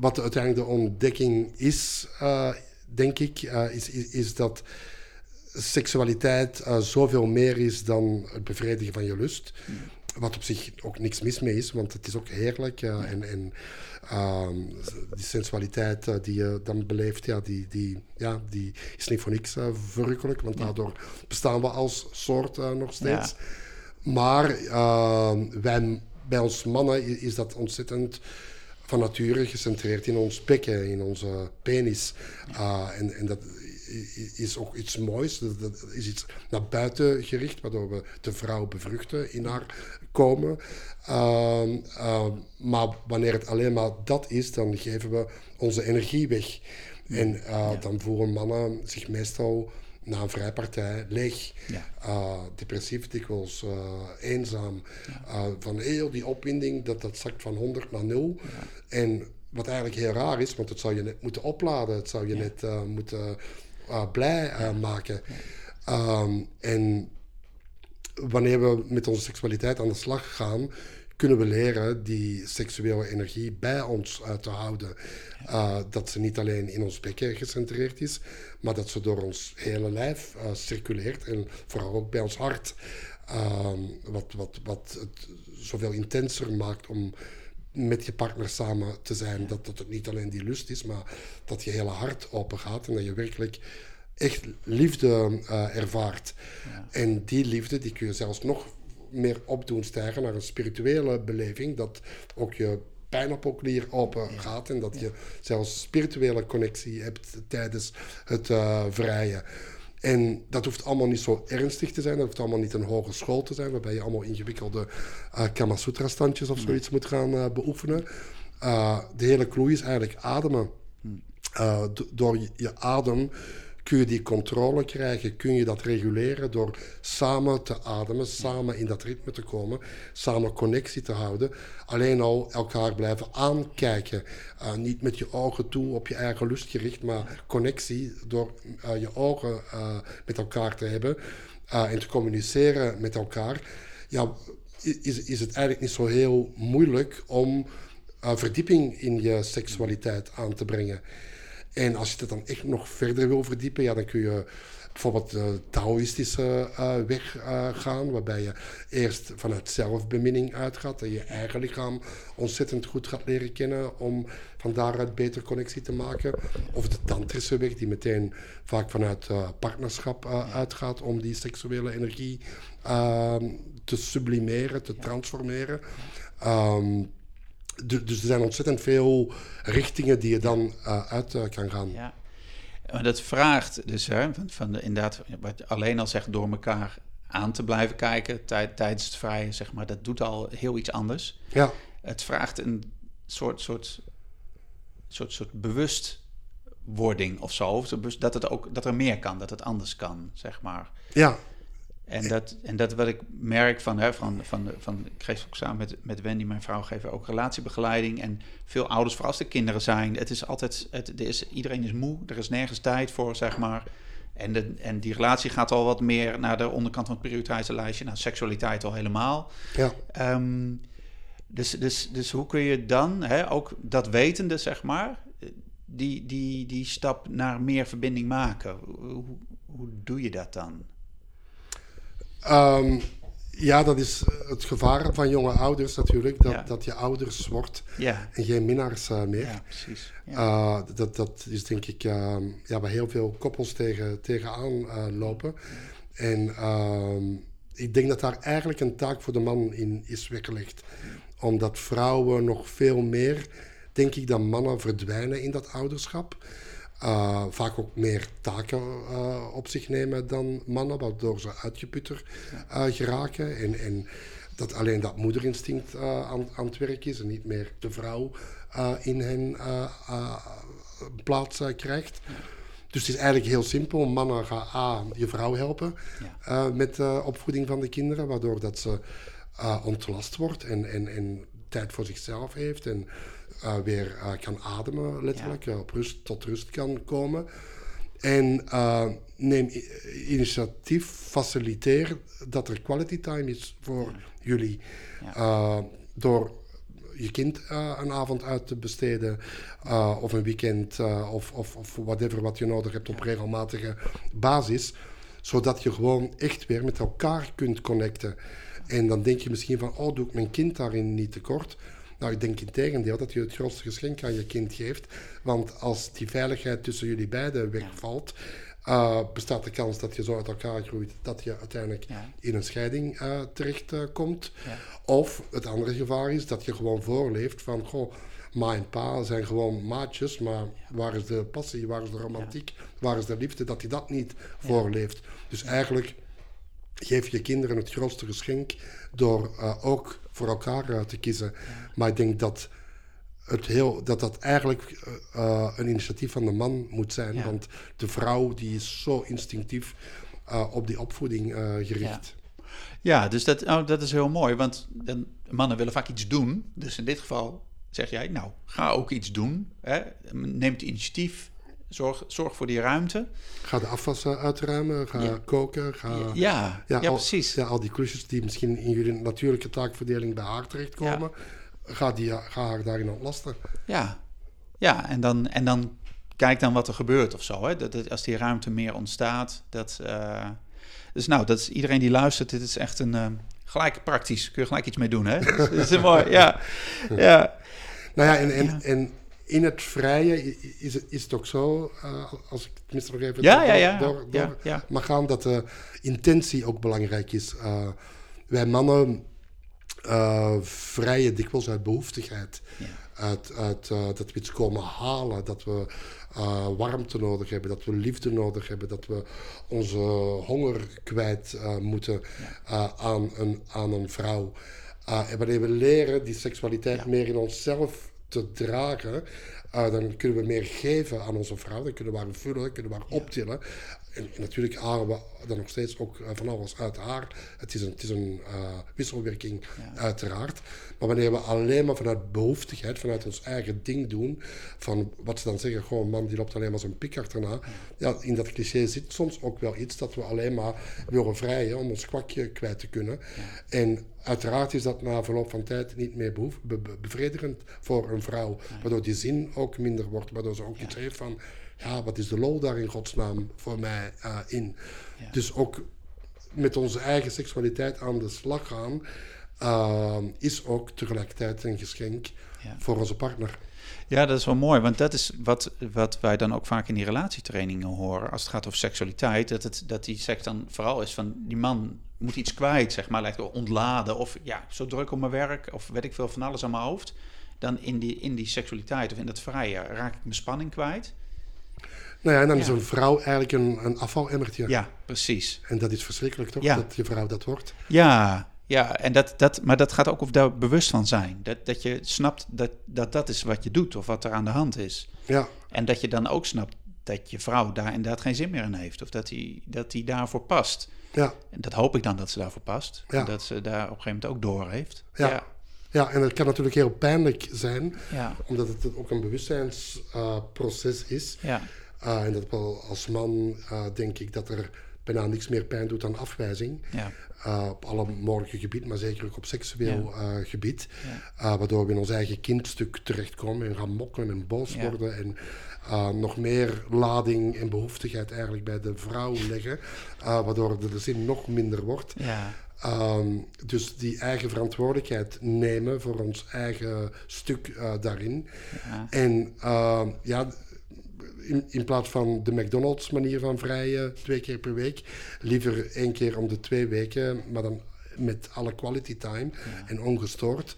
wat uiteindelijk de ontdekking is, uh, denk ik, uh, is, is, is, dat seksualiteit uh, zoveel meer is dan het bevredigen van je lust. wat op zich ook niks mis mee is, want het is ook heerlijk. En, en ehm, die sensualiteit die je dan beleeft, ja, die, die, ja, die is niet voor niks verrukkelijk. Want daardoor bestaan we als soort nog steeds. Maar ehm, wij, bij ons mannen is dat ontzettend van nature gecentreerd in ons bekken, in onze penis. Uh, en, en dat is ook iets moois. Dat, is iets naar buiten gericht, waardoor we de vrouw bevruchten in haar komen. Uh, uh, maar wanneer het alleen maar dat is, dan geven we onze energie weg. En ja. dan voelen mannen zich meestal na een vrijpartij leeg, ja. uh, depressief dikwijls, uh, eenzaam. Uh, van heel die opwinding, dat, dat zakt van 100 naar 0. En wat eigenlijk heel raar is, want het zou je net moeten opladen, het zou je net moeten blij maken. Um, en wanneer we met onze seksualiteit aan de slag gaan, kunnen we leren die seksuele energie bij ons uh, te houden. Uh, dat ze niet alleen in ons bekken gecentreerd is, maar dat ze door ons hele lijf uh, circuleert en vooral ook bij ons hart. Ehm, wat, wat, wat het zoveel intenser maakt om met je partner samen te zijn. Dat, dat het niet alleen die lust is, maar dat je hele hart open gaat en dat je werkelijk echt liefde ervaart. Ja. En die liefde die kun je zelfs nog meer op doen stijgen naar een spirituele beleving. Dat ook je pijnappelklier open gaat en dat je zelfs spirituele connectie hebt tijdens het uh, vrijen. En dat hoeft allemaal niet zo ernstig te zijn. Dat hoeft allemaal niet een hogeschool te zijn, waarbij je allemaal ingewikkelde uh, Kama Sutra-standjes of zoiets moet gaan uh, beoefenen. de hele clue is eigenlijk ademen. Hmm. door je adem kun je die controle krijgen, kun je dat reguleren door samen te ademen, samen in dat ritme te komen, samen connectie te houden. Alleen al elkaar blijven aankijken. Uh, niet met je ogen toe op je eigen lust gericht, maar connectie door uh, je ogen uh, met elkaar te hebben en te communiceren met elkaar. Ja, is, is het eigenlijk niet zo heel moeilijk om verdieping in je seksualiteit aan te brengen. En als je het dan echt nog verder wil verdiepen, ja, dan kun je bijvoorbeeld de Taoïstische uh, weg uh, gaan, waarbij je eerst vanuit zelfbeminning uitgaat en je eigen lichaam ontzettend goed gaat leren kennen om van daaruit beter connectie te maken. Of de Tantrische weg, die meteen vaak vanuit partnerschap uitgaat om die seksuele energie ehm, te sublimeren, te transformeren. Um, dus er zijn ontzettend veel richtingen die je dan uh, uit uh, kan gaan. Ja. Maar dat vraagt dus hè, van, van de, inderdaad, wat alleen al zegt, door elkaar aan te blijven kijken tijd, tijdens het vrije, zeg maar, dat doet al heel iets anders. Ja. Het vraagt een soort, soort, soort, soort bewustwording of zo. Dat, het ook, dat er meer kan, dat het anders kan, zeg maar. Ja. En dat, en dat wat ik merk van, hè, van, van, van ik geef ook samen met, met Wendy, mijn vrouw, geven ook relatiebegeleiding. En veel ouders, vooral als er kinderen zijn, het is altijd, het, er is, iedereen is moe, er is nergens tijd voor, zeg maar. En, de, en die relatie gaat al wat meer naar de onderkant van het prioriteitenlijstje, naar seksualiteit al helemaal. Ja. Ehm, dus, dus, dus hoe kun je dan, hè, ook dat wetende, zeg maar, die, die, die stap naar meer verbinding maken? Hoe, hoe doe je dat dan? Um, ja, dat is het gevaar van jonge ouders natuurlijk, dat, dat je ouders wordt ja. en geen minnaars uh, meer. Ja, precies. Ja. Uh, dat, dat is denk ik uh, ja, waar heel veel koppels tegen, tegenaan eh, lopen. En ehm, ik denk dat daar eigenlijk een taak voor de man in is weggelegd. Omdat vrouwen nog veel meer, denk ik, dan mannen verdwijnen in dat ouderschap. Uh, vaak ook meer taken uh, op zich nemen dan mannen, waardoor ze uitgeputter uh, geraken. En, en, dat alleen dat moederinstinct aan, aan, het werk is en niet meer de vrouw in hen plaats krijgt. Dus het is eigenlijk heel simpel. Mannen gaan A, je vrouw helpen ja. met de opvoeding van de kinderen, waardoor dat ze ontlast wordt en, en, en tijd voor zichzelf heeft. En uh, weer uh, kan ademen, letterlijk, ja. op rust, tot rust kan komen. En uh, neem initiatief, faciliteer dat er quality time is voor ja. jullie. Ja. door je kind een avond uit te besteden, of een weekend, of, of, of whatever wat je nodig hebt op regelmatige basis zodat je gewoon echt weer met elkaar kunt connecten. En dan denk je misschien van, oh, doe ik mijn kind daarin niet tekort? Nou, ik denk in tegendeel dat je het grootste geschenk aan je kind geeft. Want als die veiligheid tussen jullie beiden wegvalt, uh, bestaat de kans dat je zo uit elkaar groeit dat je uiteindelijk in een scheiding uh, terechtkomt. Uh, ja. Of het andere gevaar is dat je gewoon voorleeft van, goh, ma en pa zijn gewoon maatjes, maar waar is de passie, waar is de romantiek, waar is de liefde, dat hij dat niet voorleeft. Dus eigenlijk geef je kinderen het grootste geschenk door ook voor elkaar te kiezen. Maar ik denk dat het heel, dat dat eigenlijk uh, een initiatief van de man moet zijn. Want de vrouw die is zo instinctief uh, op die opvoeding uh, gericht. Ja. ja, dus dat, oh, dat is heel mooi. Want dan, mannen willen vaak iets doen. Dus in dit geval zeg jij, nou, ga ook iets doen. Hè? Neem het initiatief. Zorg, zorg voor die ruimte. Ga de afwas uitruimen, ga ja. koken. Ga, ja, ja, ja, al, precies. Ja, al die klusjes die misschien in jullie natuurlijke taakverdeling bij haar terechtkomen ga, die, ga haar daarin ontlasten. Ja, ja en, dan, en dan kijk dan wat er gebeurt of zo. Hè? Dat, dat als die ruimte meer ontstaat. Dat, uh, dus nou, dat is, iedereen die luistert, dit is echt een... Uh, gelijk praktisch, kun je gelijk iets mee doen, hè? dat is mooi, ja. ja. Nou ja, en, en, en in het vrije is het, is het ook zo, uh, als ik tenminste nog even ja, door, ja, ja. door, door ja, mag gaan, dat de intentie ook belangrijk is. Uh, wij mannen uh, vrijen dikwijls uit behoeftigheid. Uit, uit dat we iets komen halen, dat we warmte nodig hebben, dat we liefde nodig hebben, dat we onze honger kwijt moeten aan, een, aan een vrouw. en wanneer we leren die seksualiteit meer in onszelf te dragen, dan kunnen we meer geven aan onze vrouw. Dan kunnen we haar vullen, kunnen we haar optillen. En, natuurlijk halen we dan nog steeds ook uh, van alles uit haar. Het is een, het is een uh, wisselwerking, uiteraard. Maar wanneer we alleen maar vanuit behoeftigheid, vanuit ons eigen ding doen, van wat ze dan zeggen, gewoon een man die loopt alleen maar zijn pik achterna. Ja. in dat cliché zit soms ook wel iets dat we alleen maar willen vrijen om ons kwakje kwijt te kunnen. En uiteraard is dat na verloop van tijd niet meer bevredigend voor een vrouw, waardoor die zin ook minder wordt, waardoor ze ook iets heeft van ja, wat is de lol daar in godsnaam voor mij uh, in? Ja. Dus ook met onze eigen seksualiteit aan de slag gaan, uh, is ook tegelijkertijd een geschenk ja. voor onze partner. Ja, dat is wel mooi, want dat is wat, wat wij dan ook vaak in die relatietrainingen horen. Als het gaat over seksualiteit, dat, het, dat die seks dan vooral is van die man moet iets kwijt, zeg maar, lijkt ontladen. Of ja, zo druk op mijn werk, of weet ik veel van alles aan mijn hoofd. Dan in die, in die seksualiteit of in dat vrije raak ik mijn spanning kwijt. Nou ja, en dan is een vrouw eigenlijk een, een afvalemmertje. Ja, precies. En dat is verschrikkelijk toch, dat je vrouw dat wordt? Ja, ja en dat, dat, maar dat gaat ook of daar bewust van zijn. Dat, dat je snapt dat, dat dat is wat je doet of wat er aan de hand is. Ja. En dat je dan ook snapt dat je vrouw daar inderdaad geen zin meer in heeft. Of dat hij dat die daarvoor past. Ja. En dat hoop ik dan dat ze daarvoor past. Ja. En dat ze daar op een gegeven moment ook door heeft. Ja. ja. Ja, en dat kan natuurlijk heel pijnlijk zijn, ja. omdat het ook een bewustzijnsproces uh, is. Ja. Uh, en dat wel als man uh, denk ik dat er bijna niks meer pijn doet dan afwijzing. Ja. Uh, op alle mogelijke gebieden, maar zeker ook op seksueel ja. gebied. Ja. waardoor we in ons eigen kindstuk terechtkomen en gaan mokkelen en boos worden. En nog meer lading en behoeftigheid eigenlijk bij de vrouw leggen. waardoor de, de zin nog minder wordt. Um, dus die eigen verantwoordelijkheid nemen voor ons eigen stuk uh, daarin. Ja. En uh, ja, in, in, plaats van de McDonald's manier van vrijen twee keer per week, liever één keer om de twee weken, maar dan met alle quality time en ongestoord.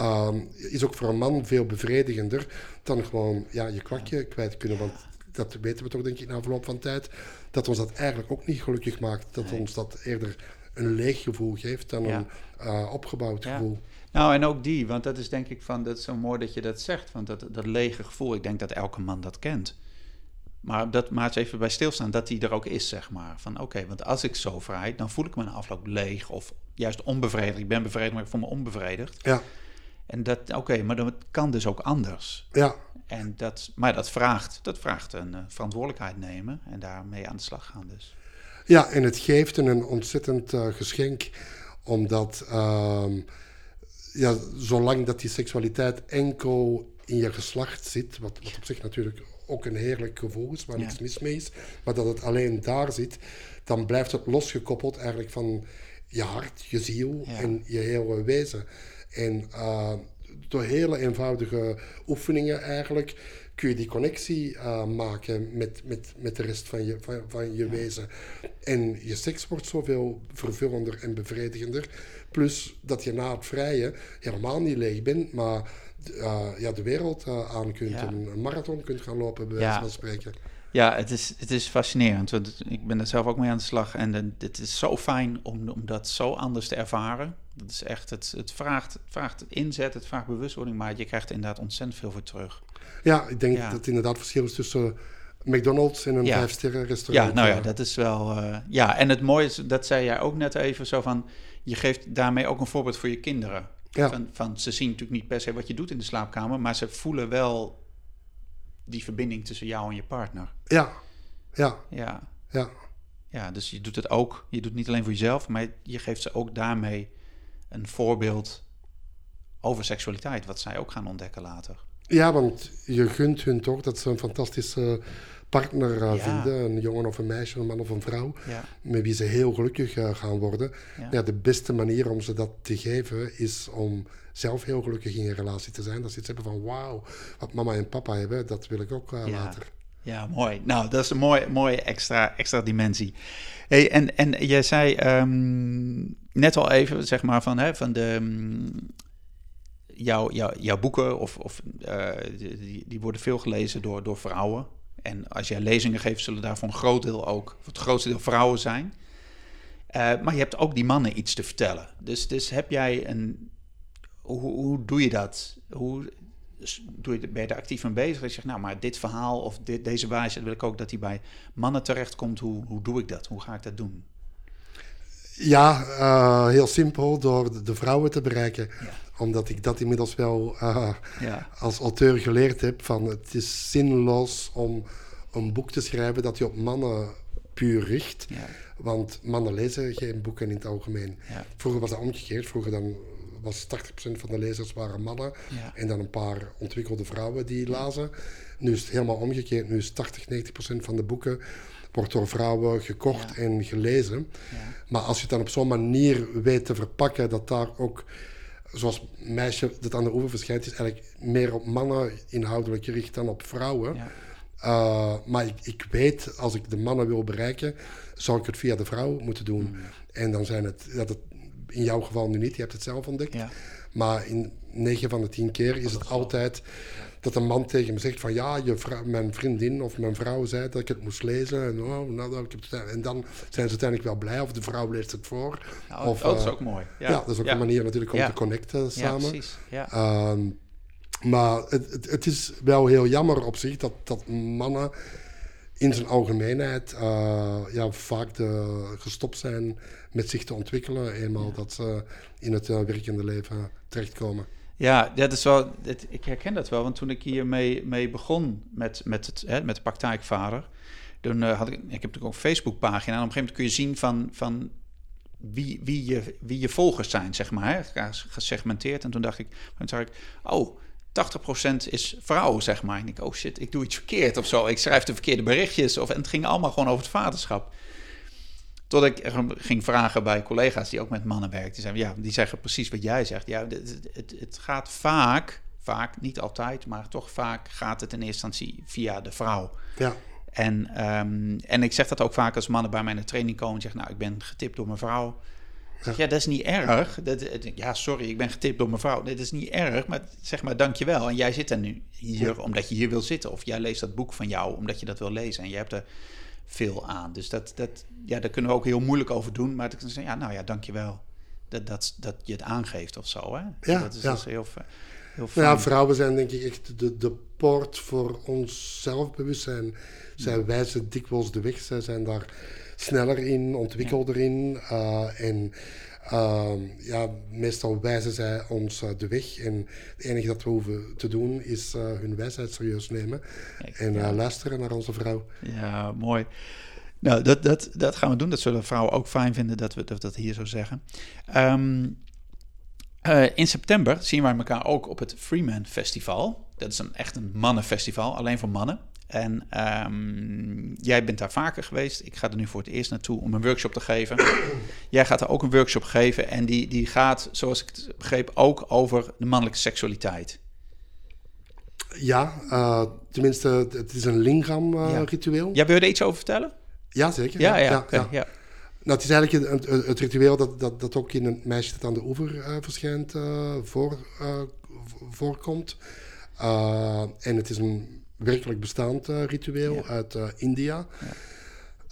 Um, is ook voor een man veel bevredigender dan gewoon ja, je kwakje kwijt kunnen. Want dat weten we toch, denk ik, na verloop van tijd. Dat ons dat eigenlijk ook niet gelukkig maakt. Dat ons dat eerder een leeg gevoel geeft dan een uh, opgebouwd gevoel. Nou, en ook die, want dat is denk ik van, dat is zo mooi dat je dat zegt, want dat, dat lege gevoel, ik denk dat elke man dat kent. Maar dat maakt even bij stilstaan dat die er ook is, zeg maar. Van oké, want als ik zo vrij, dan voel ik me een afloop leeg of juist onbevredigd. Ik ben bevredigd, maar ik voel me onbevredigd. Ja. En dat, oké, maar dat kan dus ook anders. Ja. En dat, maar dat vraagt, dat vraagt een uh, verantwoordelijkheid nemen en daarmee aan de slag gaan dus. Ja, en het geeft een ontzettend uh, geschenk, omdat uh, ja, zolang dat die seksualiteit enkel in je geslacht zit, wat, wat op zich natuurlijk ook een heerlijk gevoel is, waar niks mis mee is, maar dat het alleen daar zit, dan blijft het losgekoppeld eigenlijk van je hart, je ziel Ja. en je hele wezen. En eh, door hele eenvoudige oefeningen eigenlijk kun je die connectie eh, maken met, met, met de rest van je, van, van je wezen. En je seks wordt zoveel vervullender en bevredigender. Plus dat je na het vrije helemaal niet leeg bent, maar eh, ja, de wereld eh, aan kunt. Ja. en Een marathon kunt gaan lopen, bij Ja. wijze van spreken. Ja, het is, het is fascinerend. Want ik ben er zelf ook mee aan de slag. En de- het is zo fijn om, om dat zo anders te ervaren. Dat is echt, het, het, vraagt, het vraagt inzet, het vraagt bewustwording. Maar je krijgt er inderdaad ontzettend veel voor terug. Ja, ik denk Ja. dat het inderdaad verschil is tussen McDonald's en een Ja. vijfsterren Ja, restaurant. nou ja, eh. dat is wel... ja, en het mooie is, dat zei jij ook net even, zo van... Je geeft daarmee ook een voorbeeld voor je kinderen. Ja. Van, van, ze zien natuurlijk niet per se wat je doet in de slaapkamer... maar ze voelen wel die verbinding tussen jou en je partner. Ja, ja, Ja, ja. ja dus je doet het ook. Je doet het niet alleen voor jezelf... maar je geeft ze ook daarmee een voorbeeld over seksualiteit... wat zij ook gaan ontdekken later. Ja, want je gunt hun toch dat ze een fantastische partner Ja. vinden. Een jongen of een meisje, een man of een vrouw. Ja, Met wie ze heel gelukkig eh, gaan worden. Ja. Ja. de beste manier om ze dat te geven is om zelf heel gelukkig in je relatie te zijn. Dat ze iets hebben van wauw, wat mama en papa hebben, dat wil ik ook eh, Ja. later. Ja, mooi. Nou, dat is een mooie, mooie extra, extra dimensie. Hey, en, en jij zei ehm, net al even, zeg maar, van, hè, van de, mm, jouw, jouw, jouw boeken, of, of, eh, die, die worden veel gelezen door, door vrouwen. En als jij lezingen geeft, zullen daar voor een groot deel ook, voor het grootste deel vrouwen zijn. Eh, maar je hebt ook die mannen iets te vertellen. Dus, dus heb jij een. Hoe, hoe doe je dat? Hoe doe je, ben je er actief mee bezig? Je zegt, nou, maar dit verhaal of dit, deze wijze wil ik ook dat die bij mannen terechtkomt. Hoe, hoe doe ik dat? Hoe ga ik dat doen? Ja, eh, heel simpel, door de, vrouwen te bereiken. Ja. Omdat ik dat inmiddels wel eh, Ja, als auteur geleerd heb. Van het is zinloos om een boek te schrijven dat je op mannen puur richt. ja, Want mannen lezen geen boeken in het algemeen. Vroeger was dat omgekeerd. Vroeger dan was 80% van de lezers waren mannen. En dan een paar ontwikkelde vrouwen die lazen. Nu is het helemaal omgekeerd. Nu is 80, 90% van de boeken wordt door vrouwen gekocht Ja. en gelezen. ja. Maar als je het dan op zo'n manier weet te verpakken dat daar ook, zoals meisje dat aan de oever verschijnt, is eigenlijk meer op mannen inhoudelijk gericht dan op vrouwen. ja. Uh, maar ik, ik weet, als ik de mannen wil bereiken, zou ik het via de vrouw moeten doen. Mm. En dan zijn het, dat het in jouw geval nu niet, je hebt het zelf ontdekt. Maar in 9 van de 10 keer is het altijd dat een man tegen me zegt van ja, je mijn vriendin of mijn vrouw zei dat ik het moest lezen. En, oh, nou, dat ik heb het, en dan zijn ze uiteindelijk wel blij of de vrouw leest het voor. Nou, Of, oh, dat is eh, ook mooi. Ja, dat is ook ja. een manier natuurlijk om Ja. te connecten Ja, samen. precies. Ja. Ehm, maar het, het, het is wel heel jammer op zich dat, dat mannen in zijn algemeenheid eh, ja, vaak de, gestopt zijn met zich te ontwikkelen, eenmaal dat ze in het eh, werkende leven terechtkomen. Ja, dat is wel, ik herken dat wel. Want toen ik hiermee mee begon met, met, het, hè, met de praktijkvader... Toen eh, had ik, ik heb natuurlijk ook een Facebookpagina. En op een gegeven moment kun je zien van, van wie, wie, je, wie je volgers zijn, zeg maar. Hè? Gesegmenteerd. En toen dacht ik, toen zag ik, oh, 80% is vrouw, zeg maar. En ik, oh shit, ik doe iets verkeerd of zo. Ik schrijf de verkeerde berichtjes. Of, en het ging allemaal gewoon over het vaderschap. Tot ik ging vragen bij collega's die ook met mannen werken. Die zeiden, ja, die zeggen precies wat jij zegt. Ja, het, het, het gaat vaak, vaak, niet altijd, maar toch vaak gaat het in eerste instantie via de vrouw. Ja, En, ehm, en ik zeg dat ook vaak als mannen bij mij de training komen en zeggen, nou, ik ben getipt door mijn vrouw. Zeg, ja, dat is niet erg. Dat, ja, sorry, ik ben getipt door mijn vrouw. Dat is niet erg, maar zeg maar dankjewel. En jij zit er nu hier omdat je hier wil zitten. Of jij leest dat boek van jou omdat je dat wil lezen. En je hebt er veel aan. Dus dat, dat, ja, daar kunnen we ook heel moeilijk over doen. Maar ik zeggen, ja, nou ja, dankjewel. Dat, dat, dat je het aangeeft of zo. Hè? Ja, dat is, ja. is heel, heel fijn. nou ja, vrouwen zijn denk ik echt de, de poort voor ons zelfbewustzijn. Zij wijzen dikwijls de weg, zij zijn daar sneller in, ontwikkelder in. eh, en ehm, ja, meestal wijzen zij ons eh, de weg. En het enige dat we hoeven te doen is eh, hun wijsheid serieus nemen. Kijk, En ja. eh, luisteren naar onze vrouw. Ja, mooi. Nou, dat, dat, dat gaan we doen. Dat zullen vrouwen ook fijn vinden dat we dat, hier zo zeggen. Ehm, eh, in september zien wij elkaar ook op het Freeman Festival. Dat is een, echt een mannenfestival, alleen voor mannen. En ehm, jij bent daar vaker geweest. Ik ga er nu voor het eerst naartoe om een workshop te geven. jij gaat er ook een workshop geven. En die, die gaat, zoals ik het begreep, ook over de mannelijke seksualiteit. Ja, uh, tenminste, het is een lingam-ritueel. Uh, ja. wil je er iets over vertellen? Ja, zeker. Ja, ja, ja, ja. Nou, het is eigenlijk het, het ritueel dat, dat, dat ook in een meisje dat aan de oever uh, verschijnt voor, voorkomt. en het is een werkelijk bestaand ritueel uit India.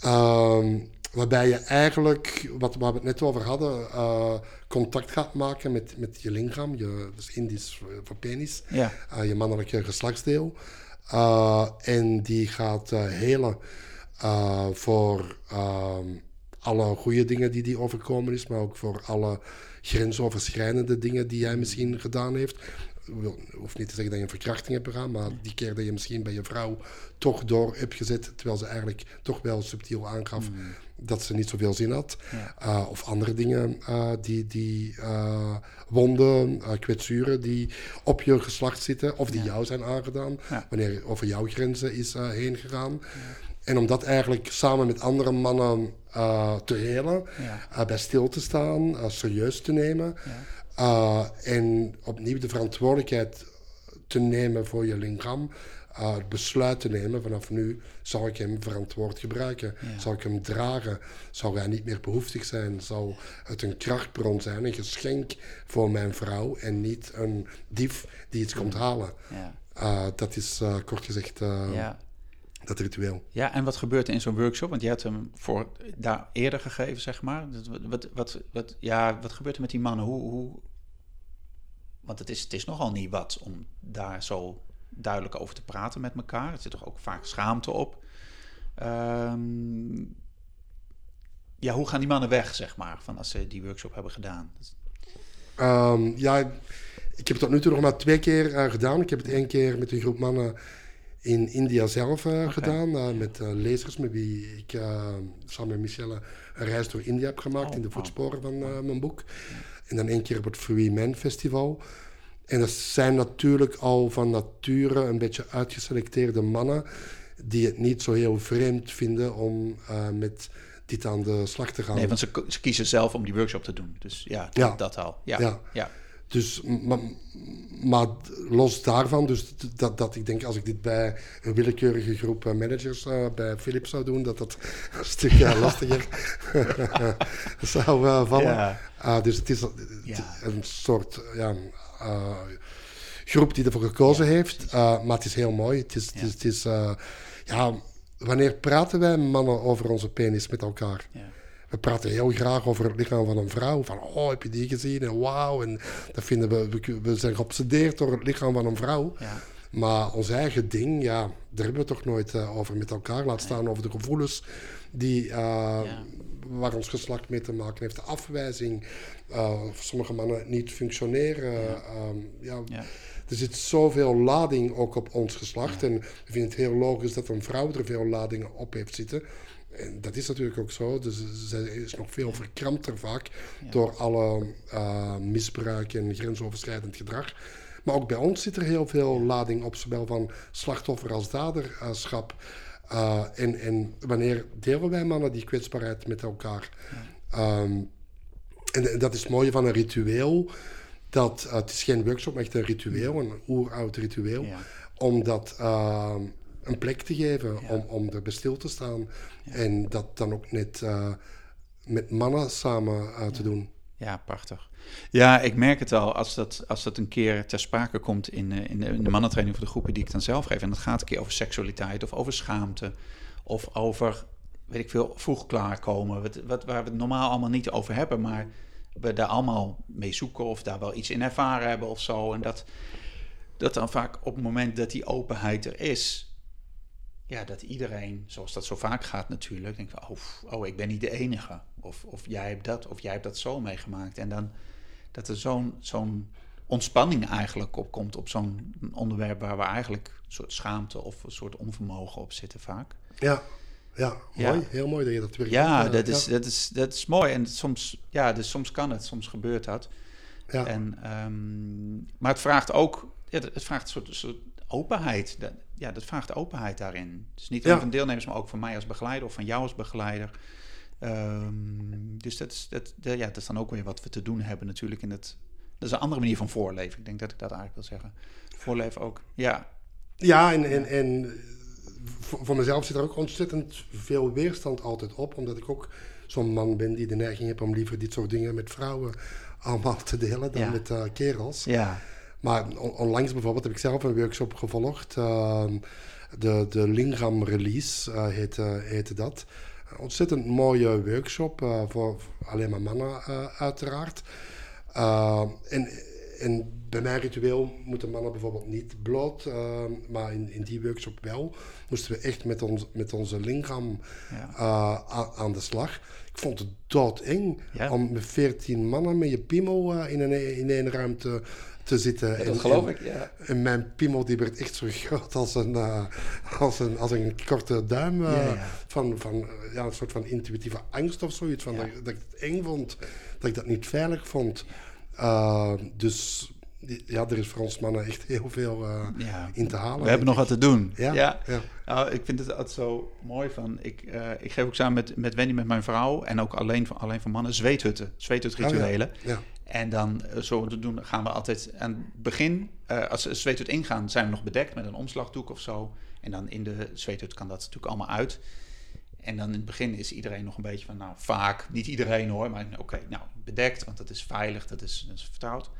Ehm, waarbij je eigenlijk, wat waar we het net over hadden, contact gaat maken met, met je lingam, je, dus Indisch voor penis, ja. je mannelijke geslachtsdeel. en die gaat helen voor ehm, alle goede dingen die die overkomen is, maar ook voor alle grensoverschrijdende dingen die hij misschien gedaan heeft. Hoef niet te zeggen dat je een verkrachting hebt begaan, maar die keer dat je misschien bij je vrouw toch door hebt gezet, terwijl ze eigenlijk toch wel subtiel aangaf mm. dat ze niet zoveel zin had. Uh, of andere dingen, uh, die, die uh, wonden, kwetsuren die op je geslacht zitten, of die jou zijn aangedaan, ja. wanneer over jouw grenzen is heen gegaan. En om dat eigenlijk samen met andere mannen te helen, bij stil te staan, serieus te nemen. Ja. en opnieuw de verantwoordelijkheid te nemen voor je lichaam. het besluit te nemen vanaf nu zal ik hem verantwoord gebruiken. Ja. Zal ik hem dragen? Zal hij niet meer behoeftig zijn? Zal het een krachtbron zijn, een geschenk voor mijn vrouw en niet een dief die iets komt halen? dat is kort gezegd dat ritueel. Ja, en wat gebeurt er in zo'n workshop? Want je hebt hem voor daar eerder gegeven, zeg maar. Wat, wat, wat, ja, wat gebeurt er met die mannen? Hoe, hoe... Want het is, het is nogal niet wat om daar zo duidelijk over te praten met elkaar. Er zit toch ook vaak schaamte op. Um, ja, hoe gaan die mannen weg, zeg maar, van als ze die workshop hebben gedaan? Um, ja, ik heb het tot nu toe nog maar twee keer uh, gedaan. Ik heb het één keer met een groep mannen in India zelf uh, gedaan. Uh, met uh, lezers met wie ik samen met Michelle een reis door India heb gemaakt oh, in de voetsporen van mijn boek. En dan één keer op het Free Man Festival. En dat zijn natuurlijk al van nature een beetje uitgeselecteerde mannen die het niet zo heel vreemd vinden om met dit aan de slag te gaan. Nee, want ze, ze, kiezen zelf om die workshop te doen. Dus ja, ja. dat al. ja. ja. ja. Dus, maar, maar, los daarvan, dus dat, dat ik denk als ik dit bij een willekeurige groep eh, managers uh, bij Philips zou doen, dat dat een stukje lastiger zou uh, vallen. Ja. Uh, dus het is ja. een soort ja, groep die ervoor gekozen heeft, maar het is heel mooi. Het is, het is, het is ja, wanneer praten wij mannen over onze penis met elkaar? We praten heel graag over het lichaam van een vrouw. Van, oh, heb je die gezien? En wauw. En dat vinden we, we, zijn geobsedeerd door het lichaam van een vrouw. Ja. Maar ons eigen ding, ja, daar hebben we het toch nooit uh, over met elkaar. Laat staan over de gevoelens die, uh, ja. waar ons geslacht mee te maken heeft. De afwijzing, uh, sommige mannen niet functioneren. Ja. Um, ja. Er zit zoveel lading ook op ons geslacht. En we vinden het heel logisch dat een vrouw er veel ladingen op heeft zitten. En dat is natuurlijk ook zo. Dus zij is nog veel verkrampter vaak door alle uh, misbruik en grensoverschrijdend gedrag. Maar ook bij ons zit er heel veel lading op, zowel van slachtoffer als daderschap. Uh, en, en wanneer delen wij mannen die kwetsbaarheid met elkaar? Ehm, en, dat is het mooie van een ritueel. Dat, uh, het is geen workshop, maar echt een ritueel, een oeroud ritueel. Ja. Omdat ehm, een plek te geven om, om er bij stil te staan. En dat dan ook net uh, met mannen samen uh, te doen. Ja, prachtig. Ja, ik merk het al als dat, als dat een keer ter sprake komt in, in, de, in de mannentraining voor de groepen die ik dan zelf geef. En dat gaat een keer over seksualiteit of over schaamte of over, weet ik veel, vroeg klaarkomen. Wat, wat, waar we het normaal allemaal niet over hebben, maar we daar allemaal mee zoeken of daar wel iets in ervaren hebben of zo. En dat, dat dan vaak op het moment dat die openheid er is, ja, dat iedereen, zoals dat zo vaak gaat natuurlijk, denkt van, oh, oh, ik ben niet de enige. Of, of jij hebt dat, of jij hebt dat zo meegemaakt. En dan dat er zo'n zo'n ontspanning eigenlijk op komt op zo'n onderwerp waar we eigenlijk een soort schaamte of een soort onvermogen op zitten vaak. Ja, ja, mooi. Heel mooi dat je dat weer Ja, dat, is, Dat, is, dat is mooi. En soms, ja, dus soms kan het, soms gebeurt dat. Ja. En, um, maar het vraagt ook, ja, het vraagt een soort, soort openheid ja, dat vraagt openheid daarin. Dus niet Ja. alleen van deelnemers, maar ook van mij als begeleider of van jou als begeleider. Ehm, dus dat is, dat, ja, dat is dan ook weer wat we te doen hebben natuurlijk. In het, dat is een andere manier van voorleven. Ik denk dat ik dat eigenlijk wil zeggen. Voorleven ook. Ja, Ja, en, en, en voor, mezelf zit er ook ontzettend veel weerstand altijd op. Omdat ik ook zo'n man ben die de neiging heeft om liever dit soort dingen met vrouwen allemaal te delen dan Ja. met eh, kerels. ja, Maar on- onlangs bijvoorbeeld heb ik zelf een workshop gevolgd. ehm, de, de Lingram Release eh, heette, heette dat. Een ontzettend mooie workshop eh, voor, voor alleen maar mannen eh, uiteraard. Eh, en, en bij mijn ritueel moeten mannen bijvoorbeeld niet bloot, eh, maar in, in die workshop wel. Moesten we echt met, ons, met onze Lingram ja. eh, aan, de slag. Ik vond het doodeng Ja. om met veertien mannen met je piemel in, een, in één ruimte te zitten. dat En- geloof en- ik. Ja. En mijn piemel die werd echt zo groot als een, eh, als een, als een korte duim. eh, Ja, ja. Van, van ja, een soort van intuïtieve angst of zoiets. Van Ja. dat, dat ik het eng vond, dat ik dat niet veilig vond. Eh, dus ja, er is voor ons mannen echt heel veel Ja. in te halen. We hebben nog wat te doen. Ja, ja. ja. Nou, ik vind het altijd zo mooi van. Ik, ik geef ook samen met, met Wendy, met mijn vrouw. En ook alleen, van- alleen voor mannen. Zweethutten. Zweethutrituelen. Oh, ja. En dan eh, zo te doen gaan we altijd aan het begin. eh, als ze een zweethut ingaan, zijn we nog bedekt met een omslagdoek of zo. En dan in de zweethut kan dat natuurlijk allemaal uit. En dan in het begin is iedereen nog een beetje van, nou vaak, niet iedereen hoor, maar oké, nou bedekt, want dat is veilig, dat is, dat is vertrouwd.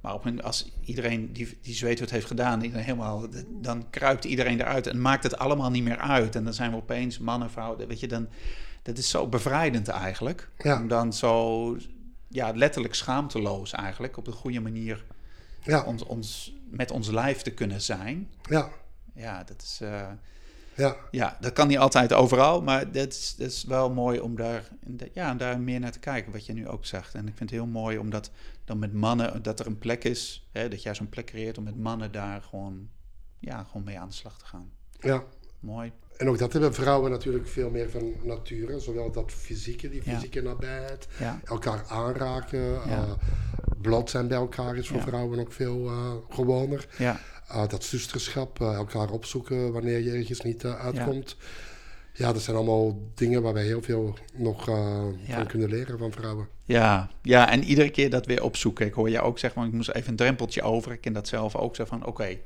Maar op een, als iedereen die, die zweethut heeft gedaan, iedereen helemaal, dan kruipt iedereen eruit en maakt het allemaal niet meer uit. En dan zijn we opeens mannen, vrouwen, weet je, dan, dat is zo bevrijdend eigenlijk. Ja. Om dan zo, ja, letterlijk schaamteloos eigenlijk, op de goede manier Ja, ons, ons, met ons lijf te kunnen zijn. ja, Ja, dat is... eh, ja. ja, dat kan niet altijd overal, maar dat is, dat is wel mooi om daar, ja, daar meer naar te kijken, wat je nu ook zegt. En ik vind het heel mooi omdat dan met mannen, dat er een plek is, hè, dat jij zo'n plek creëert om met mannen daar gewoon, ja, gewoon mee aan de slag te gaan. ja. Mooi. En ook dat hebben vrouwen natuurlijk veel meer van nature. Zowel dat fysieke, die fysieke nabijheid. Elkaar aanraken. Ja. eh, bloot zijn bij elkaar is voor vrouwen ook veel eh, gewoner. ja, Eh, dat zusterschap, elkaar opzoeken wanneer je ergens niet uitkomt. Ja. dat zijn allemaal dingen waar wij heel veel nog Ja. van kunnen leren van vrouwen. ja, ja, en iedere keer dat weer opzoeken. Ik hoor je ook zeggen, van, ik moest even een drempeltje over. Ik ken dat zelf ook, zo van, oké,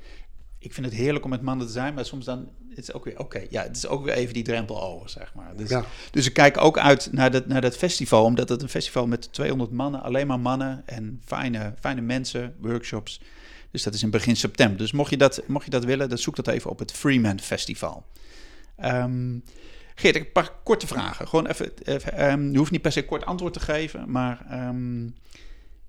ik vind het heerlijk om met mannen te zijn, maar soms dan is het ook weer, oké, ja, het is ook weer even die drempel over, zeg maar. Dus, Ja, Dus ik kijk ook uit naar dat, naar dat festival, omdat het een festival met 200 mannen, alleen maar mannen en fijne, fijne mensen, workshops. Dus dat is in begin september. Dus mocht je dat, mocht je dat willen, dan zoek dat even op het Freeman Festival. Ehm Geert, ik heb een paar korte vragen. Gewoon even, even ehm, je hoeft niet per se kort antwoord te geven, maar ehm,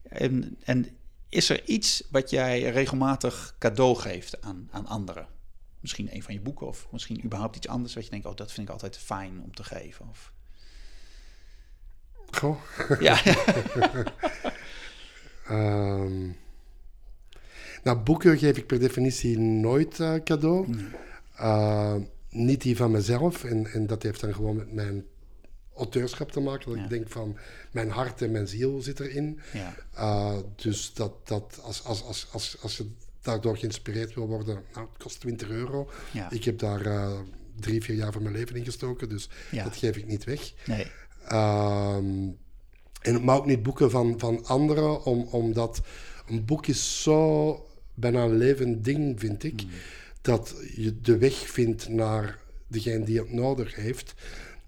en, en is er iets wat jij regelmatig cadeau geeft aan, aan anderen? Misschien een van je boeken of misschien überhaupt iets anders wat je denkt, oh, dat vind ik altijd fijn om te geven. Of... goh. Ja, Ehm, nou, boeken geef ik per definitie nooit eh, cadeau. Eh, niet die van mezelf. En, en dat heeft dan gewoon met mijn auteurschap te maken. Dat Ja. ik denk van, mijn hart en mijn ziel zit erin. ja, Uh, dus dat, dat als, als, als, als, als je daardoor geïnspireerd wil worden, nou, het kost 20 euro. ja, Ik heb daar eh, drie, vier jaar van mijn leven in gestoken, dus dat geef ik niet weg. Nee, Ehm, en, maar ook niet boeken van, van anderen, om, omdat een boek is zo bijna een levend ding, vind ik, dat je de weg vindt naar degene die het nodig heeft.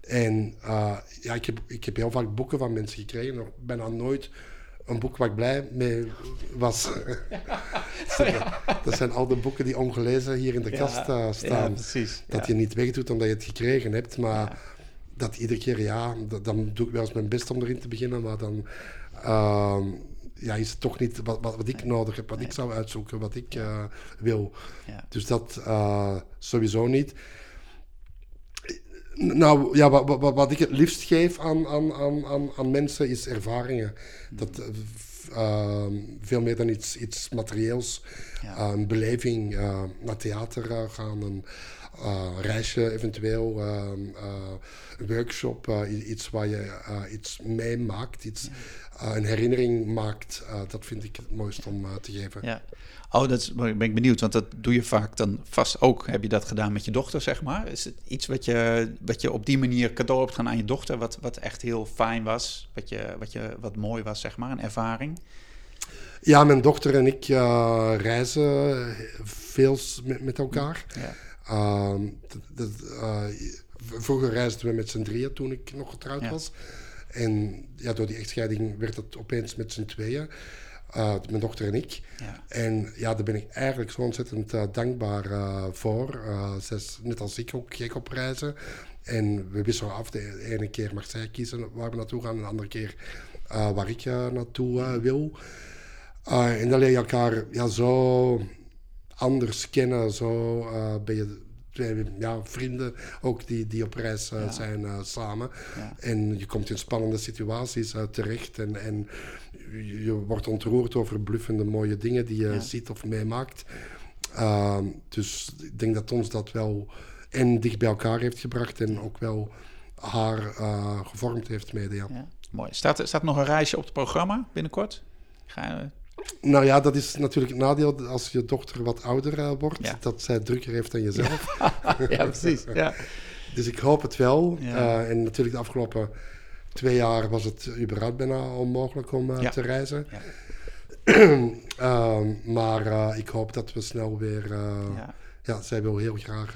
En eh, ja, ik heb, ik heb heel vaak boeken van mensen gekregen, nog bijna nooit een boek waar ik blij mee was. dat zijn al de boeken die ongelezen hier in de kast eh, staan. precies. Dat je niet wegdoet omdat je het gekregen hebt, maar dat iedere keer, ja, dat- dan doe ik wel eens mijn best om erin te beginnen, maar dan ehm, ja, is het toch niet wat, wat, wat ik nodig heb, wat ik zou uitzoeken, wat ik eh, wil. Dus dat sowieso niet. Nou ja, wat, wat, wat ik het liefst geef aan, aan, aan, aan, aan mensen is ervaringen. Dat, eh, ehm, veel meer dan iets, iets materieels. Ja. Een beleving, eh, naar theater eh, gaan, uh, reisje eventueel, ehm, een workshop, iets waar je iets meemaakt, iets, een herinnering maakt. dat vind ik het mooiste om te geven. Ja. Oh, dat is, ben ik benieuwd, want dat doe je vaak dan vast ook. Heb je dat gedaan met je dochter, zeg maar? Is het iets wat je, wat je op die manier cadeau hebt gaan aan je dochter, wat, wat echt heel fijn was, wat, je, wat, je, wat mooi was, zeg maar, een ervaring? Ja, mijn dochter en ik uh, reizen veel met, met elkaar. Ja. Uh, uh, vroeger reisden we met z'n drieën toen ik nog getrouwd was. En ja, door die echtscheiding werd het opeens met z'n tweeën. Uh, mijn dochter en ik. Ja. En ja, daar ben ik eigenlijk zo ontzettend uh, dankbaar uh, voor. ze is net als ik ook gek op reizen. En we wisselen af. De ene keer mag zij kiezen waar we naartoe gaan, en de andere keer waar ik naartoe wil. en dan leer je elkaar ja, zo anders kennen. Zo ben je twee ja, vrienden ook die, die op reis zijn samen. Ja. En je komt in spannende situaties terecht. En, en je wordt ontroerd over bluffende mooie dingen die je ziet of meemaakt. Ehm, dus ik denk dat ons dat wel en dicht bij elkaar heeft gebracht en ook wel haar gevormd heeft mede. Ja. ja. mooi. Staat, staat nog een reisje op het programma binnenkort? Ga je... Nou ja, dat is natuurlijk het nadeel als je dochter wat ouder uh, wordt, dat zij drukker heeft dan jezelf. ja, precies. Ja. dus ik hoop het wel. Uh, en natuurlijk de afgelopen twee jaar was het überhaupt bijna onmogelijk om uh, te reizen. Ja. uh, maar ik hoop dat we snel weer... Ja. ja. zij wil heel graag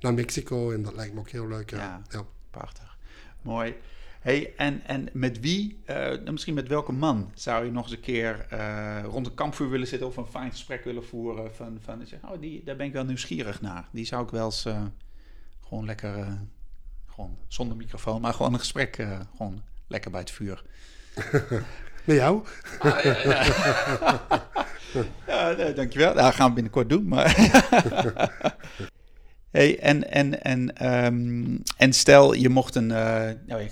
naar Mexico en dat lijkt me ook heel leuk. Ja, ja. prachtig. Mooi. Hey, en, en met wie, misschien met welke man zou je nog eens een keer rond een kampvuur willen zitten of een fijn gesprek willen voeren? Van, van oh, die, daar ben ik wel nieuwsgierig naar. Die zou ik wel eens gewoon lekker gewoon zonder microfoon, maar gewoon een gesprek. Gewoon lekker bij het vuur. Met jou? Ah, ja, ja. ja nee, dankjewel. Dat gaan we binnenkort doen. Maar hey, en, en, en, um, en stel je mocht een... Uh, nou,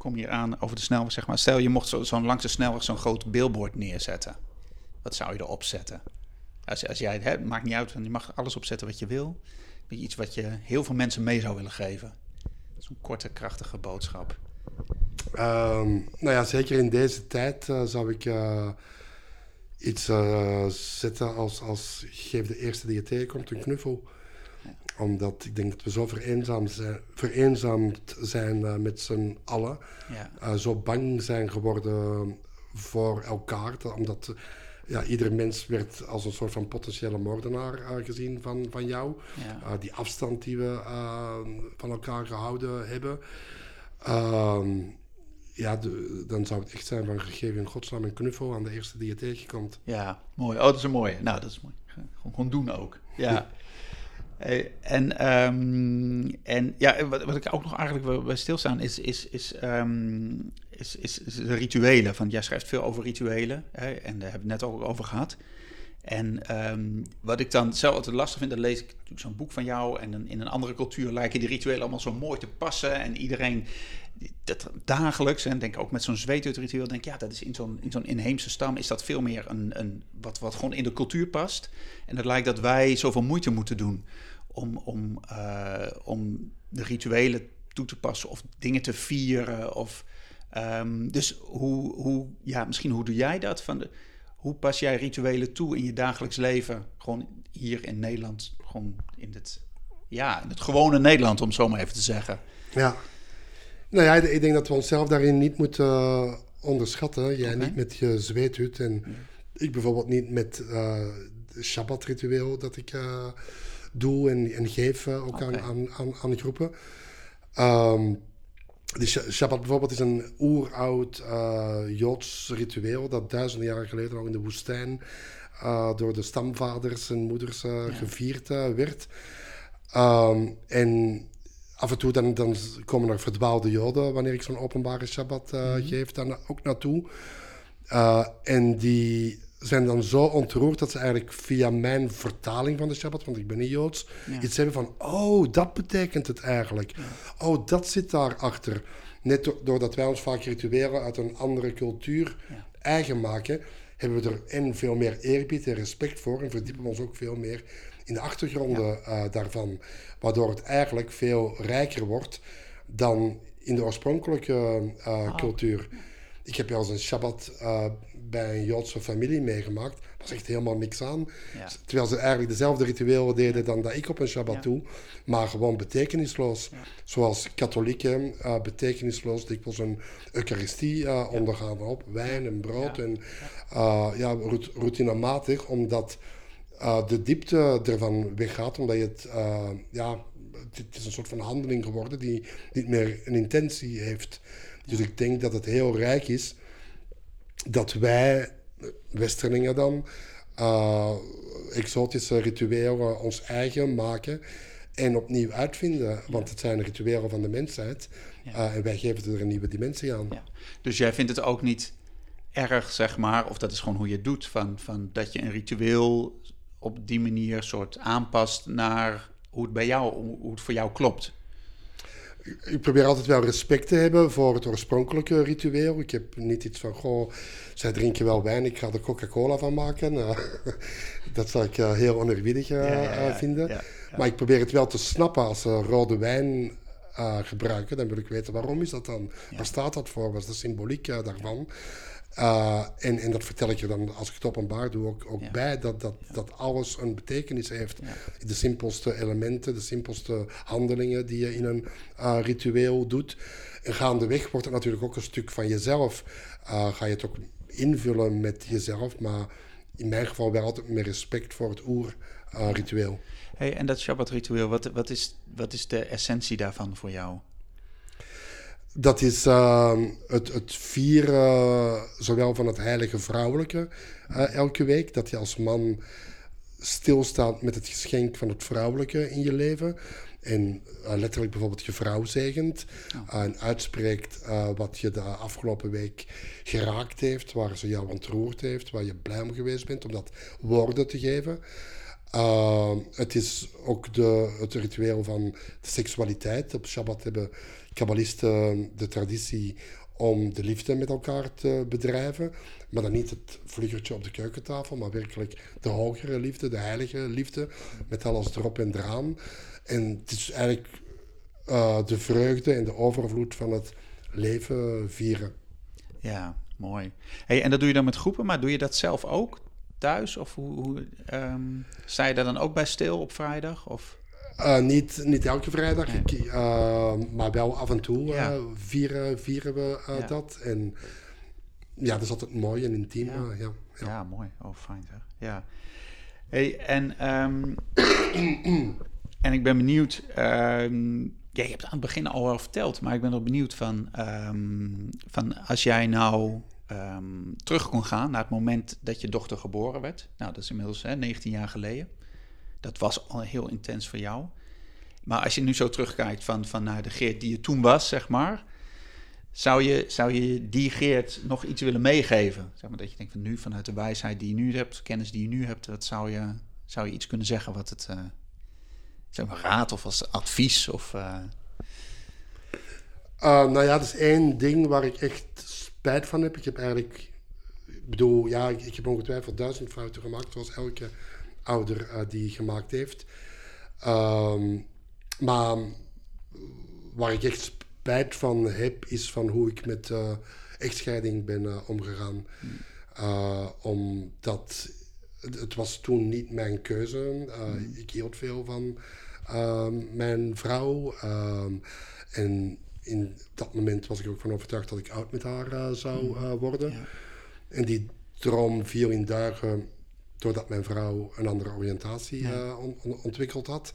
kom hier aan over de snelweg, zeg maar. Stel je mocht zo'n zo langs de snelweg zo'n groot billboard neerzetten. Wat zou je erop zetten? Als, als jij, het maakt niet uit, je mag alles opzetten wat je wil. Iets wat je heel veel mensen mee zou willen geven. Zo'n korte, krachtige boodschap. Um, nou ja, zeker in deze tijd uh, zou ik uh, iets uh, zetten als, als geef de eerste die je tegenkomt een knuffel. Omdat ik denk dat we zo vereenzaamd zijn, vereenzaamd zijn met z'n allen. Ja. zo bang zijn geworden voor elkaar. Omdat ja, ieder mens werd als een soort van potentiële moordenaar uh, gezien van, van jou. Ja. Uh, die afstand die we uh, van elkaar gehouden hebben. Ehm, ja, de, dan zou het echt zijn van gegeven in godsnaam een knuffel aan de eerste die je tegenkomt. Ja, mooi. Oh, dat is een mooie. Nou, dat is mooi. Gewoon doen ook. Ja. en, um, en ja, wat, wat, ik ook nog eigenlijk bij stilstaan is, is, is um, is, is, is de rituelen. Van, jij schrijft veel over rituelen hè, en daar hebben we het net ook over gehad. En ehm, wat ik dan zelf altijd lastig vind, dan lees ik natuurlijk zo'n boek van jou. En in een andere cultuur lijken die rituelen allemaal zo mooi te passen. En iedereen dat dagelijks, en denk ook met zo'n zweetuitritueel, denk ja, dat is in zo'n, in zo'n inheemse stam is dat veel meer een, een, wat, wat gewoon in de cultuur past. En het lijkt dat wij zoveel moeite moeten doen om, om, uh, om de rituelen toe te passen of dingen te vieren. Of, Um, dus hoe, hoe, ja, misschien hoe doe jij dat? Van de, hoe pas jij rituelen toe in je dagelijks leven? Gewoon hier in Nederland, gewoon in het, ja, in het gewone Nederland, om zo maar even te zeggen. Ja, nou ja, ik denk dat we onszelf daarin niet moeten uh, onderschatten. Jij niet met je zweethut en ik bijvoorbeeld niet met uh, Shabbat-ritueel dat ik uh, doe en, en geef ook okay. aan, aan, aan, groepen. Um, de Shabbat bijvoorbeeld is een oeroud uh, Joods ritueel dat duizenden jaren geleden al in de woestijn uh, door de stamvaders en moeders uh, ja. gevierd werd. Um, en af en toe dan, dan komen er verdwaalde Joden wanneer ik zo'n openbare Shabbat mm -hmm. geef, dan ook naartoe. en die zijn dan zo ontroerd dat ze eigenlijk via mijn vertaling van de Shabbat, want ik ben niet Joods, iets hebben van, oh, dat betekent het eigenlijk. Oh, dat zit daarachter. Net doordat wij ons vaak rituelen uit een andere cultuur eigen maken, hebben we er en veel meer eerbied en respect voor en verdiepen we ons ook veel meer in de achtergronden eh, daarvan. Waardoor het eigenlijk veel rijker wordt dan in de oorspronkelijke uh, cultuur. Ik heb wel eens een Shabbat uh, bij een Joodse familie meegemaakt. Er was echt helemaal niks aan. Ja. Terwijl ze eigenlijk dezelfde rituelen deden dan dat ik op een Shabbat ja. doe. Maar gewoon betekenisloos. Zoals katholieken uh, betekenisloos dikwijls een Eucharistie uh, ondergaan op. Wijn en brood. En ja, routinematig, omdat de diepte ervan weggaat. Omdat je het, ja, het is een soort van handeling geworden die niet meer een intentie heeft. Dus ik denk dat het heel rijk is dat wij, Westerlingen dan, uh, exotische rituelen ons eigen maken en opnieuw uitvinden. Want het zijn rituelen van de mensheid uh, en wij geven er een nieuwe dimensie aan. Ja. Dus jij vindt het ook niet erg, zeg maar, of dat is gewoon hoe je het doet, van, van dat je een ritueel op die manier soort aanpast naar hoe het bij jou, hoe het voor jou klopt? Ik probeer altijd wel respect te hebben voor het oorspronkelijke ritueel. Ik heb niet iets van, goh, zij drinken wel wijn, ik ga er Coca-Cola van maken. Uh, dat zou ik uh, heel onerbiedig uh, vinden. Maar ik probeer het wel te snappen als ze rode wijn gebruiken. Dan wil ik weten waarom is dat dan? Waar staat dat voor? Wat is de symboliek daarvan? Uh, en, en dat vertel ik je dan, als ik het openbaar doe, ook, ook bij, dat, dat, dat alles een betekenis heeft. De simpelste elementen, de simpelste handelingen die je in een uh, ritueel doet. En gaandeweg wordt het natuurlijk ook een stuk van jezelf. Uh, ga je het ook invullen met jezelf, maar in mijn geval wel altijd met respect voor het oerritueel. hey, en dat Shabbat-ritueel, wat, wat, is, wat is de essentie daarvan voor jou? Dat is uh, het, het vieren, zowel van het heilige vrouwelijke uh, elke week, dat je als man stilstaat met het geschenk van het vrouwelijke in je leven. En uh, letterlijk bijvoorbeeld je vrouw zegent oh. en uitspreekt wat je de afgelopen week geraakt heeft, waar ze jou ontroerd heeft, waar je blij om geweest bent, om dat woorden te geven. Het is ook de, het ritueel van de seksualiteit. Op Shabbat hebben kabbalisten de traditie om de liefde met elkaar te bedrijven. Maar dan niet het vliegertje op de keukentafel, maar werkelijk de hogere liefde, de heilige liefde, met alles erop en eraan. En het is eigenlijk uh, de vreugde en de overvloed van het leven vieren. Ja, mooi. Hey, en dat doe je dan met groepen, maar doe je dat zelf ook thuis? Of hoe, hoe um, sta je daar dan ook bij stil op vrijdag? Of? Uh, niet, niet elke vrijdag, uh, maar wel af en toe uh, vieren, vieren we dat. En ja, dat is altijd mooi en intiem. Ja, ja, ja. mooi. Oh, fijn zeg. Ja. Hey, en, um, en ik ben benieuwd. Um, ja, je hebt aan het begin al wel verteld, maar ik ben wel benieuwd van, um, van als jij nou terug kon gaan naar het moment dat je dochter geboren werd. Nou, dat is inmiddels hè, 19 jaar geleden. Dat was al heel intens voor jou. Maar als je nu zo terugkijkt van, van naar de Geert die je toen was, zeg maar. Zou je, zou je die Geert nog iets willen meegeven? Zeg maar, dat je denkt van nu, vanuit de wijsheid die je nu hebt, kennis die je nu hebt, wat zou je, zou je iets kunnen zeggen wat het, uh, zeg maar, raad of als advies? Of, uh... Uh, nou ja, dat is één ding waar ik echt spijt van heb. Ik heb eigenlijk, ik bedoel, ja, ik, ik heb ongetwijfeld duizend fouten gemaakt, zoals elke ouder uh, die gemaakt heeft. Um, maar waar ik echt spijt van heb, is van hoe ik met uh, echtscheiding ben uh, omgegaan. Uh, omdat het was toen niet mijn keuze. Mm. Ik hield veel van ehm, mijn vrouw. Ehm, en in dat moment was ik ook van overtuigd dat ik oud met haar zou mm. worden. Ja. En die droom viel in duigen doordat mijn vrouw een andere oriëntatie ja. ontwikkeld had.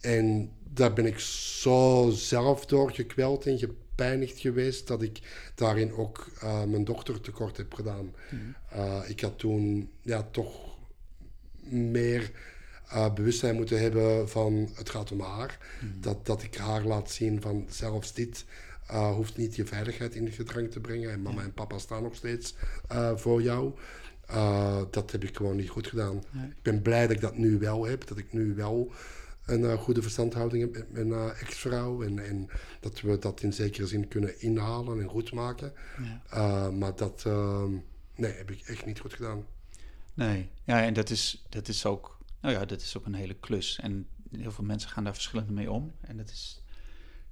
En daar ben ik zo zelf door gekweld en gepijnigd geweest dat ik daarin ook uh, mijn dochter tekort heb gedaan. Uh, ik had toen ja, toch meer uh, bewustzijn moeten hebben van het gaat om haar. Mm. Dat, dat ik haar laat zien van zelfs dit hoeft niet je veiligheid in gedrang te brengen. En mama en papa staan nog steeds voor jou. Dat heb ik gewoon niet goed gedaan. Ik ben blij dat ik dat nu wel heb. Dat ik nu wel een goede verstandhouding heb met mijn ex-vrouw. En, en, dat we dat in zekere zin kunnen inhalen en goed maken. Ja. maar dat, ehm, Nee, heb ik echt niet goed gedaan. Nee, ja, en dat is, dat is ook, nou ja, dat is ook een hele klus. En heel veel mensen gaan daar verschillend mee om. En dat is,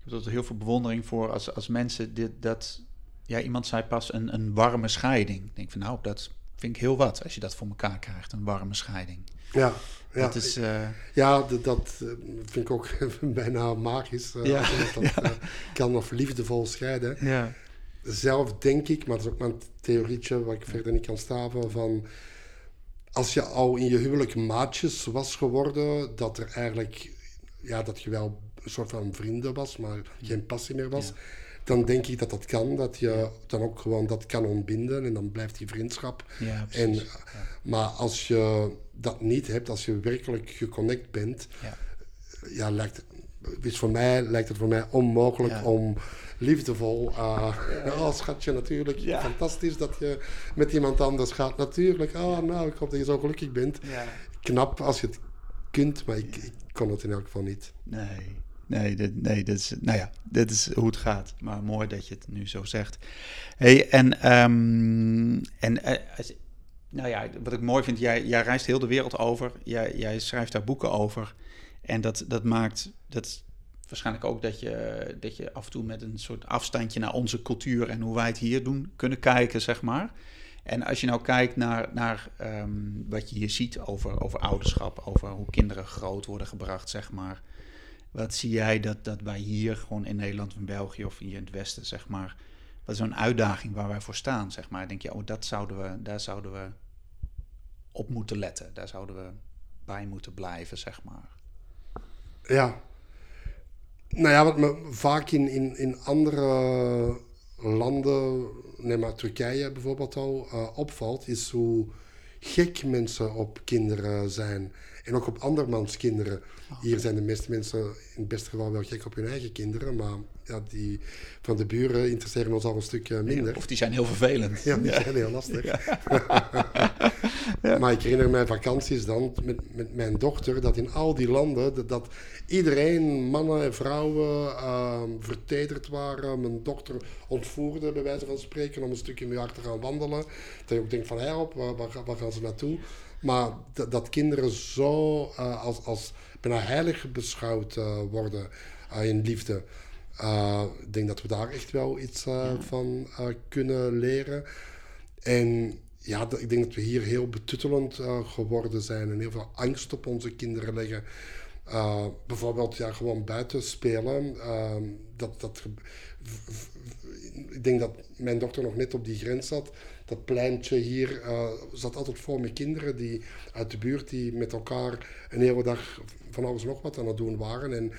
ik heb er heel veel bewondering voor als, als mensen dit, dat, ja, iemand zei pas een, een warme scheiding. Ik denk van nou, dat vind ik heel wat als je dat voor elkaar krijgt, een warme scheiding. Ja, ja, dat is, uh... ja dat, dat, eh, vind ik ook bijna magisch. Uh, ja, dat, kan of liefdevol scheiden. Ja. Zelf denk ik, maar dat is ook mijn theorietje wat ik verder niet kan staven, van als je al in je huwelijk maatjes was geworden, dat er eigenlijk, ja, dat je wel een soort van vrienden was, maar geen passie meer was. Dan denk ik dat dat kan, dat je dan ook gewoon dat kan ontbinden en dan blijft die vriendschap. Ja, en, Maar als je dat niet hebt, als je werkelijk geconnect bent, ja, ja lijkt, is voor mij, lijkt het voor mij onmogelijk om liefdevol. Uh, oh, schatje, natuurlijk. Fantastisch dat je met iemand anders gaat. Natuurlijk. Oh, nou, ik hoop dat je zo gelukkig bent. Ja. Knap als je het kunt, maar ik, ik kon het in elk geval niet. Nee. Nee, dit, nee dit, is, nou ja, dit is hoe het gaat. Maar mooi dat je het nu zo zegt. Hey, en um, en uh, nou ja, wat ik mooi vind, jij, jij reist heel de wereld over. Jij, jij schrijft daar boeken over. En dat, dat maakt, dat waarschijnlijk ook dat je, dat je af en toe met een soort afstandje naar onze cultuur en hoe wij het hier doen kunnen kijken, zeg maar. En als je nou kijkt naar, naar um, wat je hier ziet over, over ouderschap, over hoe kinderen groot worden gebracht, zeg maar. Wat zie jij dat, dat wij hier gewoon in Nederland of in België of hier in het Westen, zeg maar, wat is zo'n uitdaging waar wij voor staan, zeg maar. Denk je, oh, dat zouden we, daar zouden we op moeten letten. Daar zouden we bij moeten blijven, zeg maar. Ja, nou ja, wat me vaak in, in, in andere landen, neem maar Turkije bijvoorbeeld al, uh, opvalt, is hoe gek mensen op kinderen zijn. En ook op andermans kinderen. Oh. Hier zijn de meeste mensen in het beste geval wel gek op hun eigen kinderen, maar ja, die van de buren interesseren ons al een stuk minder. Of die zijn heel vervelend. Ja, die zijn heel lastig. Ja. Maar ik herinner mij vakanties dan met, met mijn dochter, dat in al die landen, dat, dat iedereen, mannen en vrouwen, uh, vertederd waren. Mijn dochter ontvoerde, bij wijze van spreken, om een stukje jaar te gaan wandelen. Dat je ook denkt van, hé op, waar, waar, gaan ze naartoe? Maar dat kinderen zo uh, als, als bijna heilig beschouwd uh, worden uh, in liefde. ik denk dat we daar echt wel iets ja. van kunnen leren. En ja, ik denk dat we hier heel betuttelend geworden zijn en heel veel angst op onze kinderen leggen. Uh, bijvoorbeeld ja, gewoon buiten spelen. Uh, dat, dat, ik denk dat mijn dochter nog net op die grens zat. Dat pleintje hier uh, zat altijd vol met kinderen die uit de buurt die met elkaar een hele dag van alles nog wat aan het doen waren. En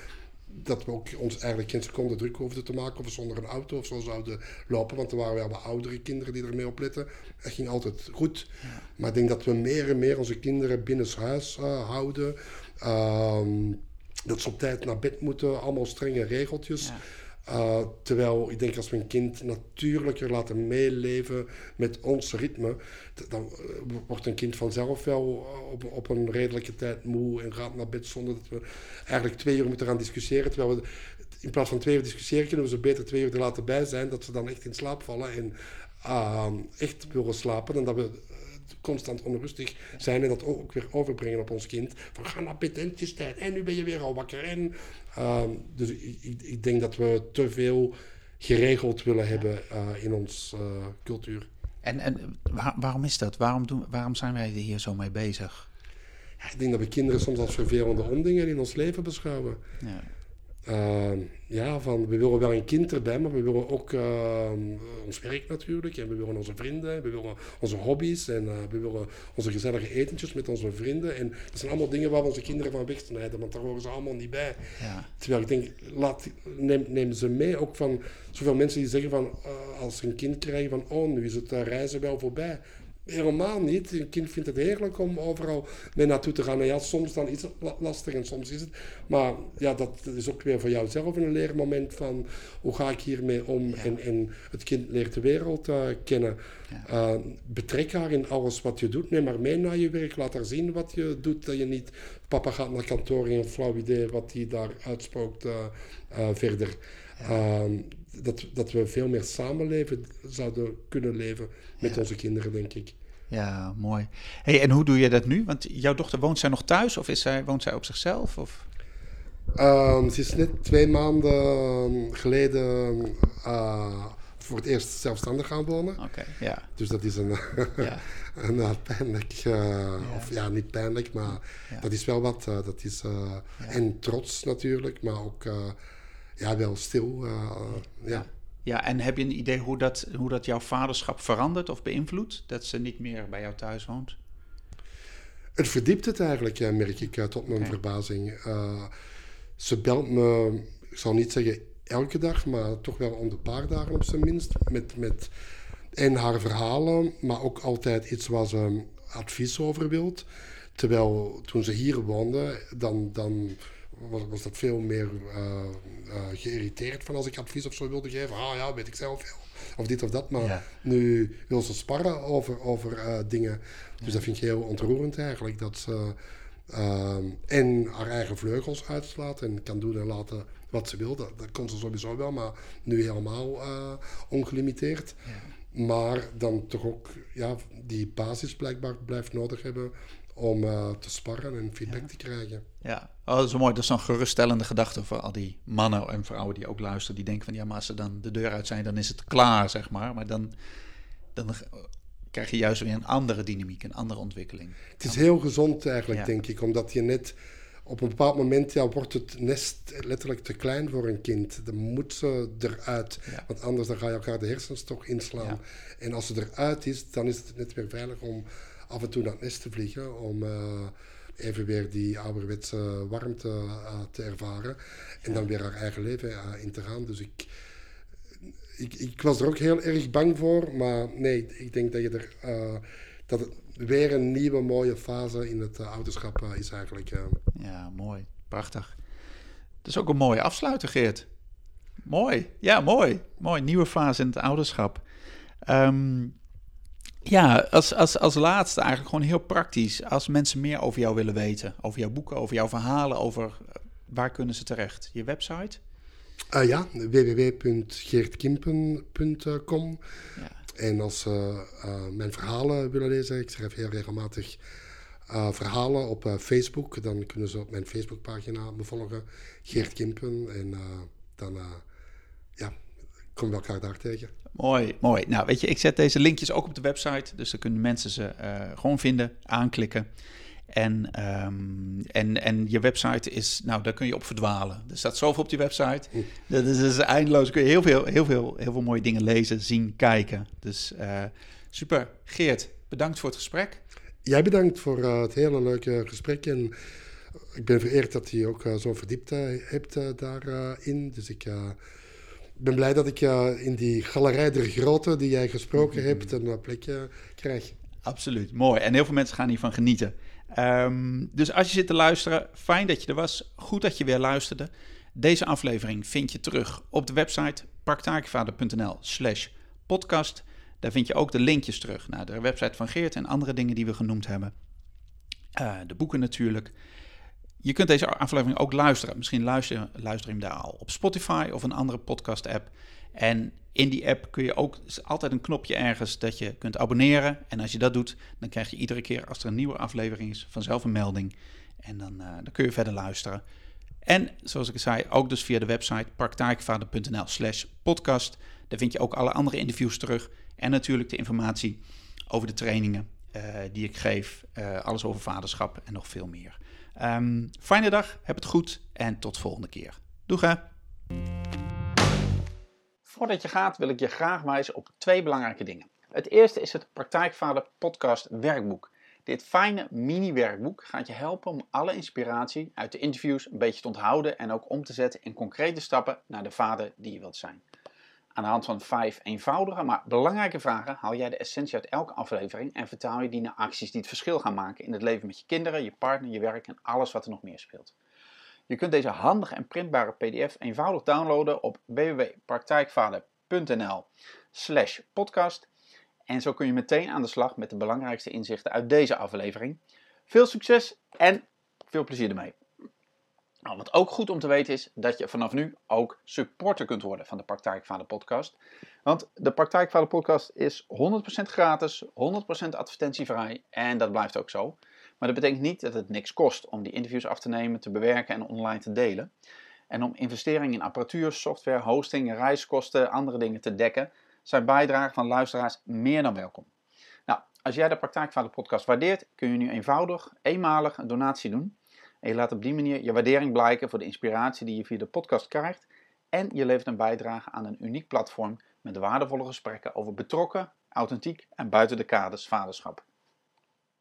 dat we ook ons eigenlijk geen seconde druk hoefden te maken of we zonder een auto of zo zouden lopen. Want er waren wel wat oudere kinderen die ermee opletten. Het ging altijd goed. Maar ik denk dat we meer en meer onze kinderen binnenshuis uh, houden. Ehm, dat ze op tijd naar bed moeten, allemaal strenge regeltjes. Uh, terwijl ik denk als we een kind natuurlijker laten meeleven met ons ritme, dan uh, wordt een kind vanzelf wel op, op een redelijke tijd moe en gaat naar bed zonder dat we eigenlijk twee uur moeten gaan discussiëren. Terwijl we in plaats van twee uur discussiëren kunnen we ze beter twee uur er laten bij zijn, dat ze dan echt in slaap vallen en uh, echt willen slapen. Dan dat we constant onrustig zijn en dat ook weer overbrengen op ons kind. Van ga naar bed en het is tijd en nu ben je weer al wakker. En, uh, dus ik, ik, denk dat we te veel geregeld willen hebben uh, in onze uh, cultuur. En, en waar, waarom is dat? Waarom, doen, waarom zijn wij hier zo mee bezig? Ja, ik denk dat we kinderen soms als vervelende ondingen in ons leven beschouwen. Ja. Uh, ja, van we willen wel een kind erbij, maar we willen ook uh, ons werk natuurlijk. En we willen onze vrienden, we willen onze hobby's en uh, we willen onze gezellige etentjes met onze vrienden. En dat zijn allemaal dingen waar we onze kinderen van wegsnijden, want daar horen ze allemaal niet bij. Ja. Terwijl ik denk, laat, neem, neem ze mee. Ook van zoveel mensen die zeggen van, uh, als ze een kind krijgen van, oh, nu is het reizen wel voorbij. Helemaal niet. Een kind vindt het heerlijk om overal mee naartoe te gaan. En ja, soms dan is het lastig en soms is het. Maar ja, dat is ook weer voor jou zelf een leermoment van hoe ga ik hiermee om. En, en het kind leert de wereld uh, kennen. Ja. Uh, betrek haar in alles wat je doet. Neem maar mee naar je werk. Laat haar zien wat je doet. Dat je niet, papa gaat naar kantoor en een flauw idee wat hij daar uitspookt uh, verder. Ja. dat, dat we veel meer samenleven zouden kunnen leven met onze kinderen, denk ik. Ja, mooi. Hey, en hoe doe je dat nu? Want jouw dochter woont zij nog thuis of is zij, woont zij op zichzelf? Of? Ehm, ze is net twee maanden geleden uh, voor het eerst zelfstandig gaan wonen. Oké, ja. Dus dat is een, ja. een uh, pijnlijk, uh, ja. of ja, niet pijnlijk, maar ja. dat is wel wat. dat is, En trots natuurlijk, maar ook ja, wel stil. ja. Ja, en heb je een idee hoe dat, hoe dat jouw vaderschap verandert of beïnvloedt? Dat ze niet meer bij jou thuis woont? Het verdiept het eigenlijk, ja, merk ik, tot mijn verbazing. Uh, ze belt me, ik zal niet zeggen elke dag, maar toch wel om de paar dagen op zijn minst. Met, met en haar verhalen, maar ook altijd iets waar ze advies over wilt. Terwijl toen ze hier woonde, dan, dan was, was dat veel meer uh, uh, geïrriteerd van als ik advies of zo wilde geven. Ah ja, weet ik zelf wel. Of dit of dat. Maar nu wil ze sparren over, over uh, dingen. Dus dat vind ik heel ontroerend eigenlijk. Dat ze en haar eigen vleugels uitslaat en kan doen en laten wat ze wil. Dat, dat kon ze sowieso wel, maar nu helemaal ongelimiteerd. Ja. Maar dan toch ook ja, die basis blijkbaar blijft nodig hebben om uh, te sparren en feedback ja. te krijgen. Ja, oh, dat is mooi. Dat is een geruststellende gedachte voor al die mannen en vrouwen die ook luisteren. Die denken van ja, maar als ze dan de deur uit zijn, dan is het klaar, zeg maar. Maar dan, dan krijg je juist weer een andere dynamiek, een andere ontwikkeling. Het is heel gezond eigenlijk, ja. denk ik. Omdat je net op een bepaald moment ja, wordt het nest letterlijk te klein voor een kind. Dan moet ze eruit. Ja. Want anders dan ga je elkaar de hersens toch inslaan. Ja. En als ze eruit is, dan is het net weer veilig om af en toe naar het nest te vliegen om uh, even weer die ouderwetse warmte uh, te ervaren. En dan weer haar eigen leven uh, in te gaan. Dus ik, ik, ik, was er ook heel erg bang voor. Maar nee, ik denk dat je er. dat het weer een nieuwe mooie fase in het ouderschap is eigenlijk. Ja, mooi. Prachtig. Dat is ook een mooie afsluiter, Geert. Mooi. Ja, mooi. Mooi. Nieuwe fase in het ouderschap. Um, ja, als, als, als laatste eigenlijk gewoon heel praktisch. Als mensen meer over jou willen weten, over jouw boeken, over jouw verhalen, over waar kunnen ze terecht? Je website? Uh, ja, www.geertkimpen.com. Ja. En als ze uh, mijn verhalen willen lezen, ik schrijf heel regelmatig uh, verhalen op Facebook, dan kunnen ze op mijn Facebookpagina me volgen, Geert Kimpen. En dan we elkaar daar tegen. Mooi, mooi. Nou, weet je, ik zet deze linkjes ook op de website. Dus dan kunnen mensen ze uh, gewoon vinden, aanklikken. En, um, en, en je website is, nou, daar kun je op verdwalen. Er staat zoveel op die website. Dat is, dat is eindeloos. Kun je heel veel, heel, veel, heel veel mooie dingen lezen, zien, kijken. Dus uh, super. Geert, bedankt voor het gesprek. Jij bedankt voor uh, het hele leuke gesprek. En ik ben vereerd dat je ook zo verdiept hebt daarin. dus ik ik ben blij dat ik uh, in die galerij der grote die jij gesproken hebt een plekje krijg. Absoluut, mooi. En heel veel mensen gaan hiervan genieten. Um, dus als je zit te luisteren, fijn dat je er was. Goed dat je weer luisterde. Deze aflevering vind je terug op de website praktijkvader.nl slash podcast. Daar vind je ook de linkjes terug naar de website van Geert en andere dingen die we genoemd hebben. Uh, de boeken natuurlijk. Je kunt deze aflevering ook luisteren. Misschien luister, je hem daar al op Spotify of een andere podcast-app. En in die app kun je ook altijd een knopje ergens dat je kunt abonneren. En als je dat doet, dan krijg je iedere keer als er een nieuwe aflevering is vanzelf een melding. En dan, uh, dan kun je verder luisteren. En zoals ik zei, ook dus via de website praktijkvader.nl slash podcast. Daar vind je ook alle andere interviews terug. En natuurlijk de informatie over de trainingen uh, die ik geef. Uh, alles over vaderschap en nog veel meer. Um, fijne dag, heb het goed en tot volgende keer. Doeg hè! Voordat je gaat wil ik je graag wijzen op twee belangrijke dingen. Het eerste is het Praktijkvader podcast werkboek. Dit fijne mini-werkboek gaat je helpen om alle inspiratie uit de interviews een beetje te onthouden en ook om te zetten in concrete stappen naar de vader die je wilt zijn. Aan de hand van vijf eenvoudige, maar belangrijke vragen haal jij de essentie uit elke aflevering en vertaal je die naar acties die het verschil gaan maken in het leven met je kinderen, je partner, je werk en alles wat er nog meer speelt. Je kunt deze handige en printbare PDF eenvoudig downloaden op www.praktijkvader.nl slash podcast. En zo kun je meteen aan de slag met de belangrijkste inzichten uit deze aflevering. Veel succes en veel plezier ermee! Nou, wat ook goed om te weten is dat je vanaf nu ook supporter kunt worden van de Praktijkvader podcast. Want de Praktijkvader podcast is 100% gratis, 100% advertentievrij en dat blijft ook zo. Maar dat betekent niet dat het niks kost om die interviews af te nemen, te bewerken en online te delen. En om investeringen in apparatuur, software, hosting, reiskosten, andere dingen te dekken, zijn bijdragen van luisteraars meer dan welkom. Nou, als jij de Praktijkvader podcast waardeert, kun je nu eenvoudig, eenmalig een donatie doen. En je laat op die manier je waardering blijken voor de inspiratie die je via de podcast krijgt. En je levert een bijdrage aan een uniek platform met waardevolle gesprekken over betrokken, authentiek en buiten de kaders vaderschap.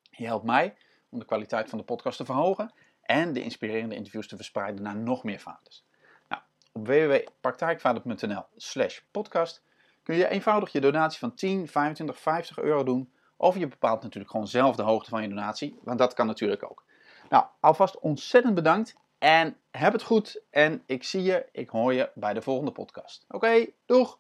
Je helpt mij om de kwaliteit van de podcast te verhogen en de inspirerende interviews te verspreiden naar nog meer vaders. Nou, op www.praktijkvader.nl slash podcast kun je eenvoudig je donatie van 10, 25, 50 euro doen. Of je bepaalt natuurlijk gewoon zelf de hoogte van je donatie, want dat kan natuurlijk ook. Nou, alvast ontzettend bedankt en heb het goed. En ik zie je, ik hoor je bij de volgende podcast. Oké, doeg!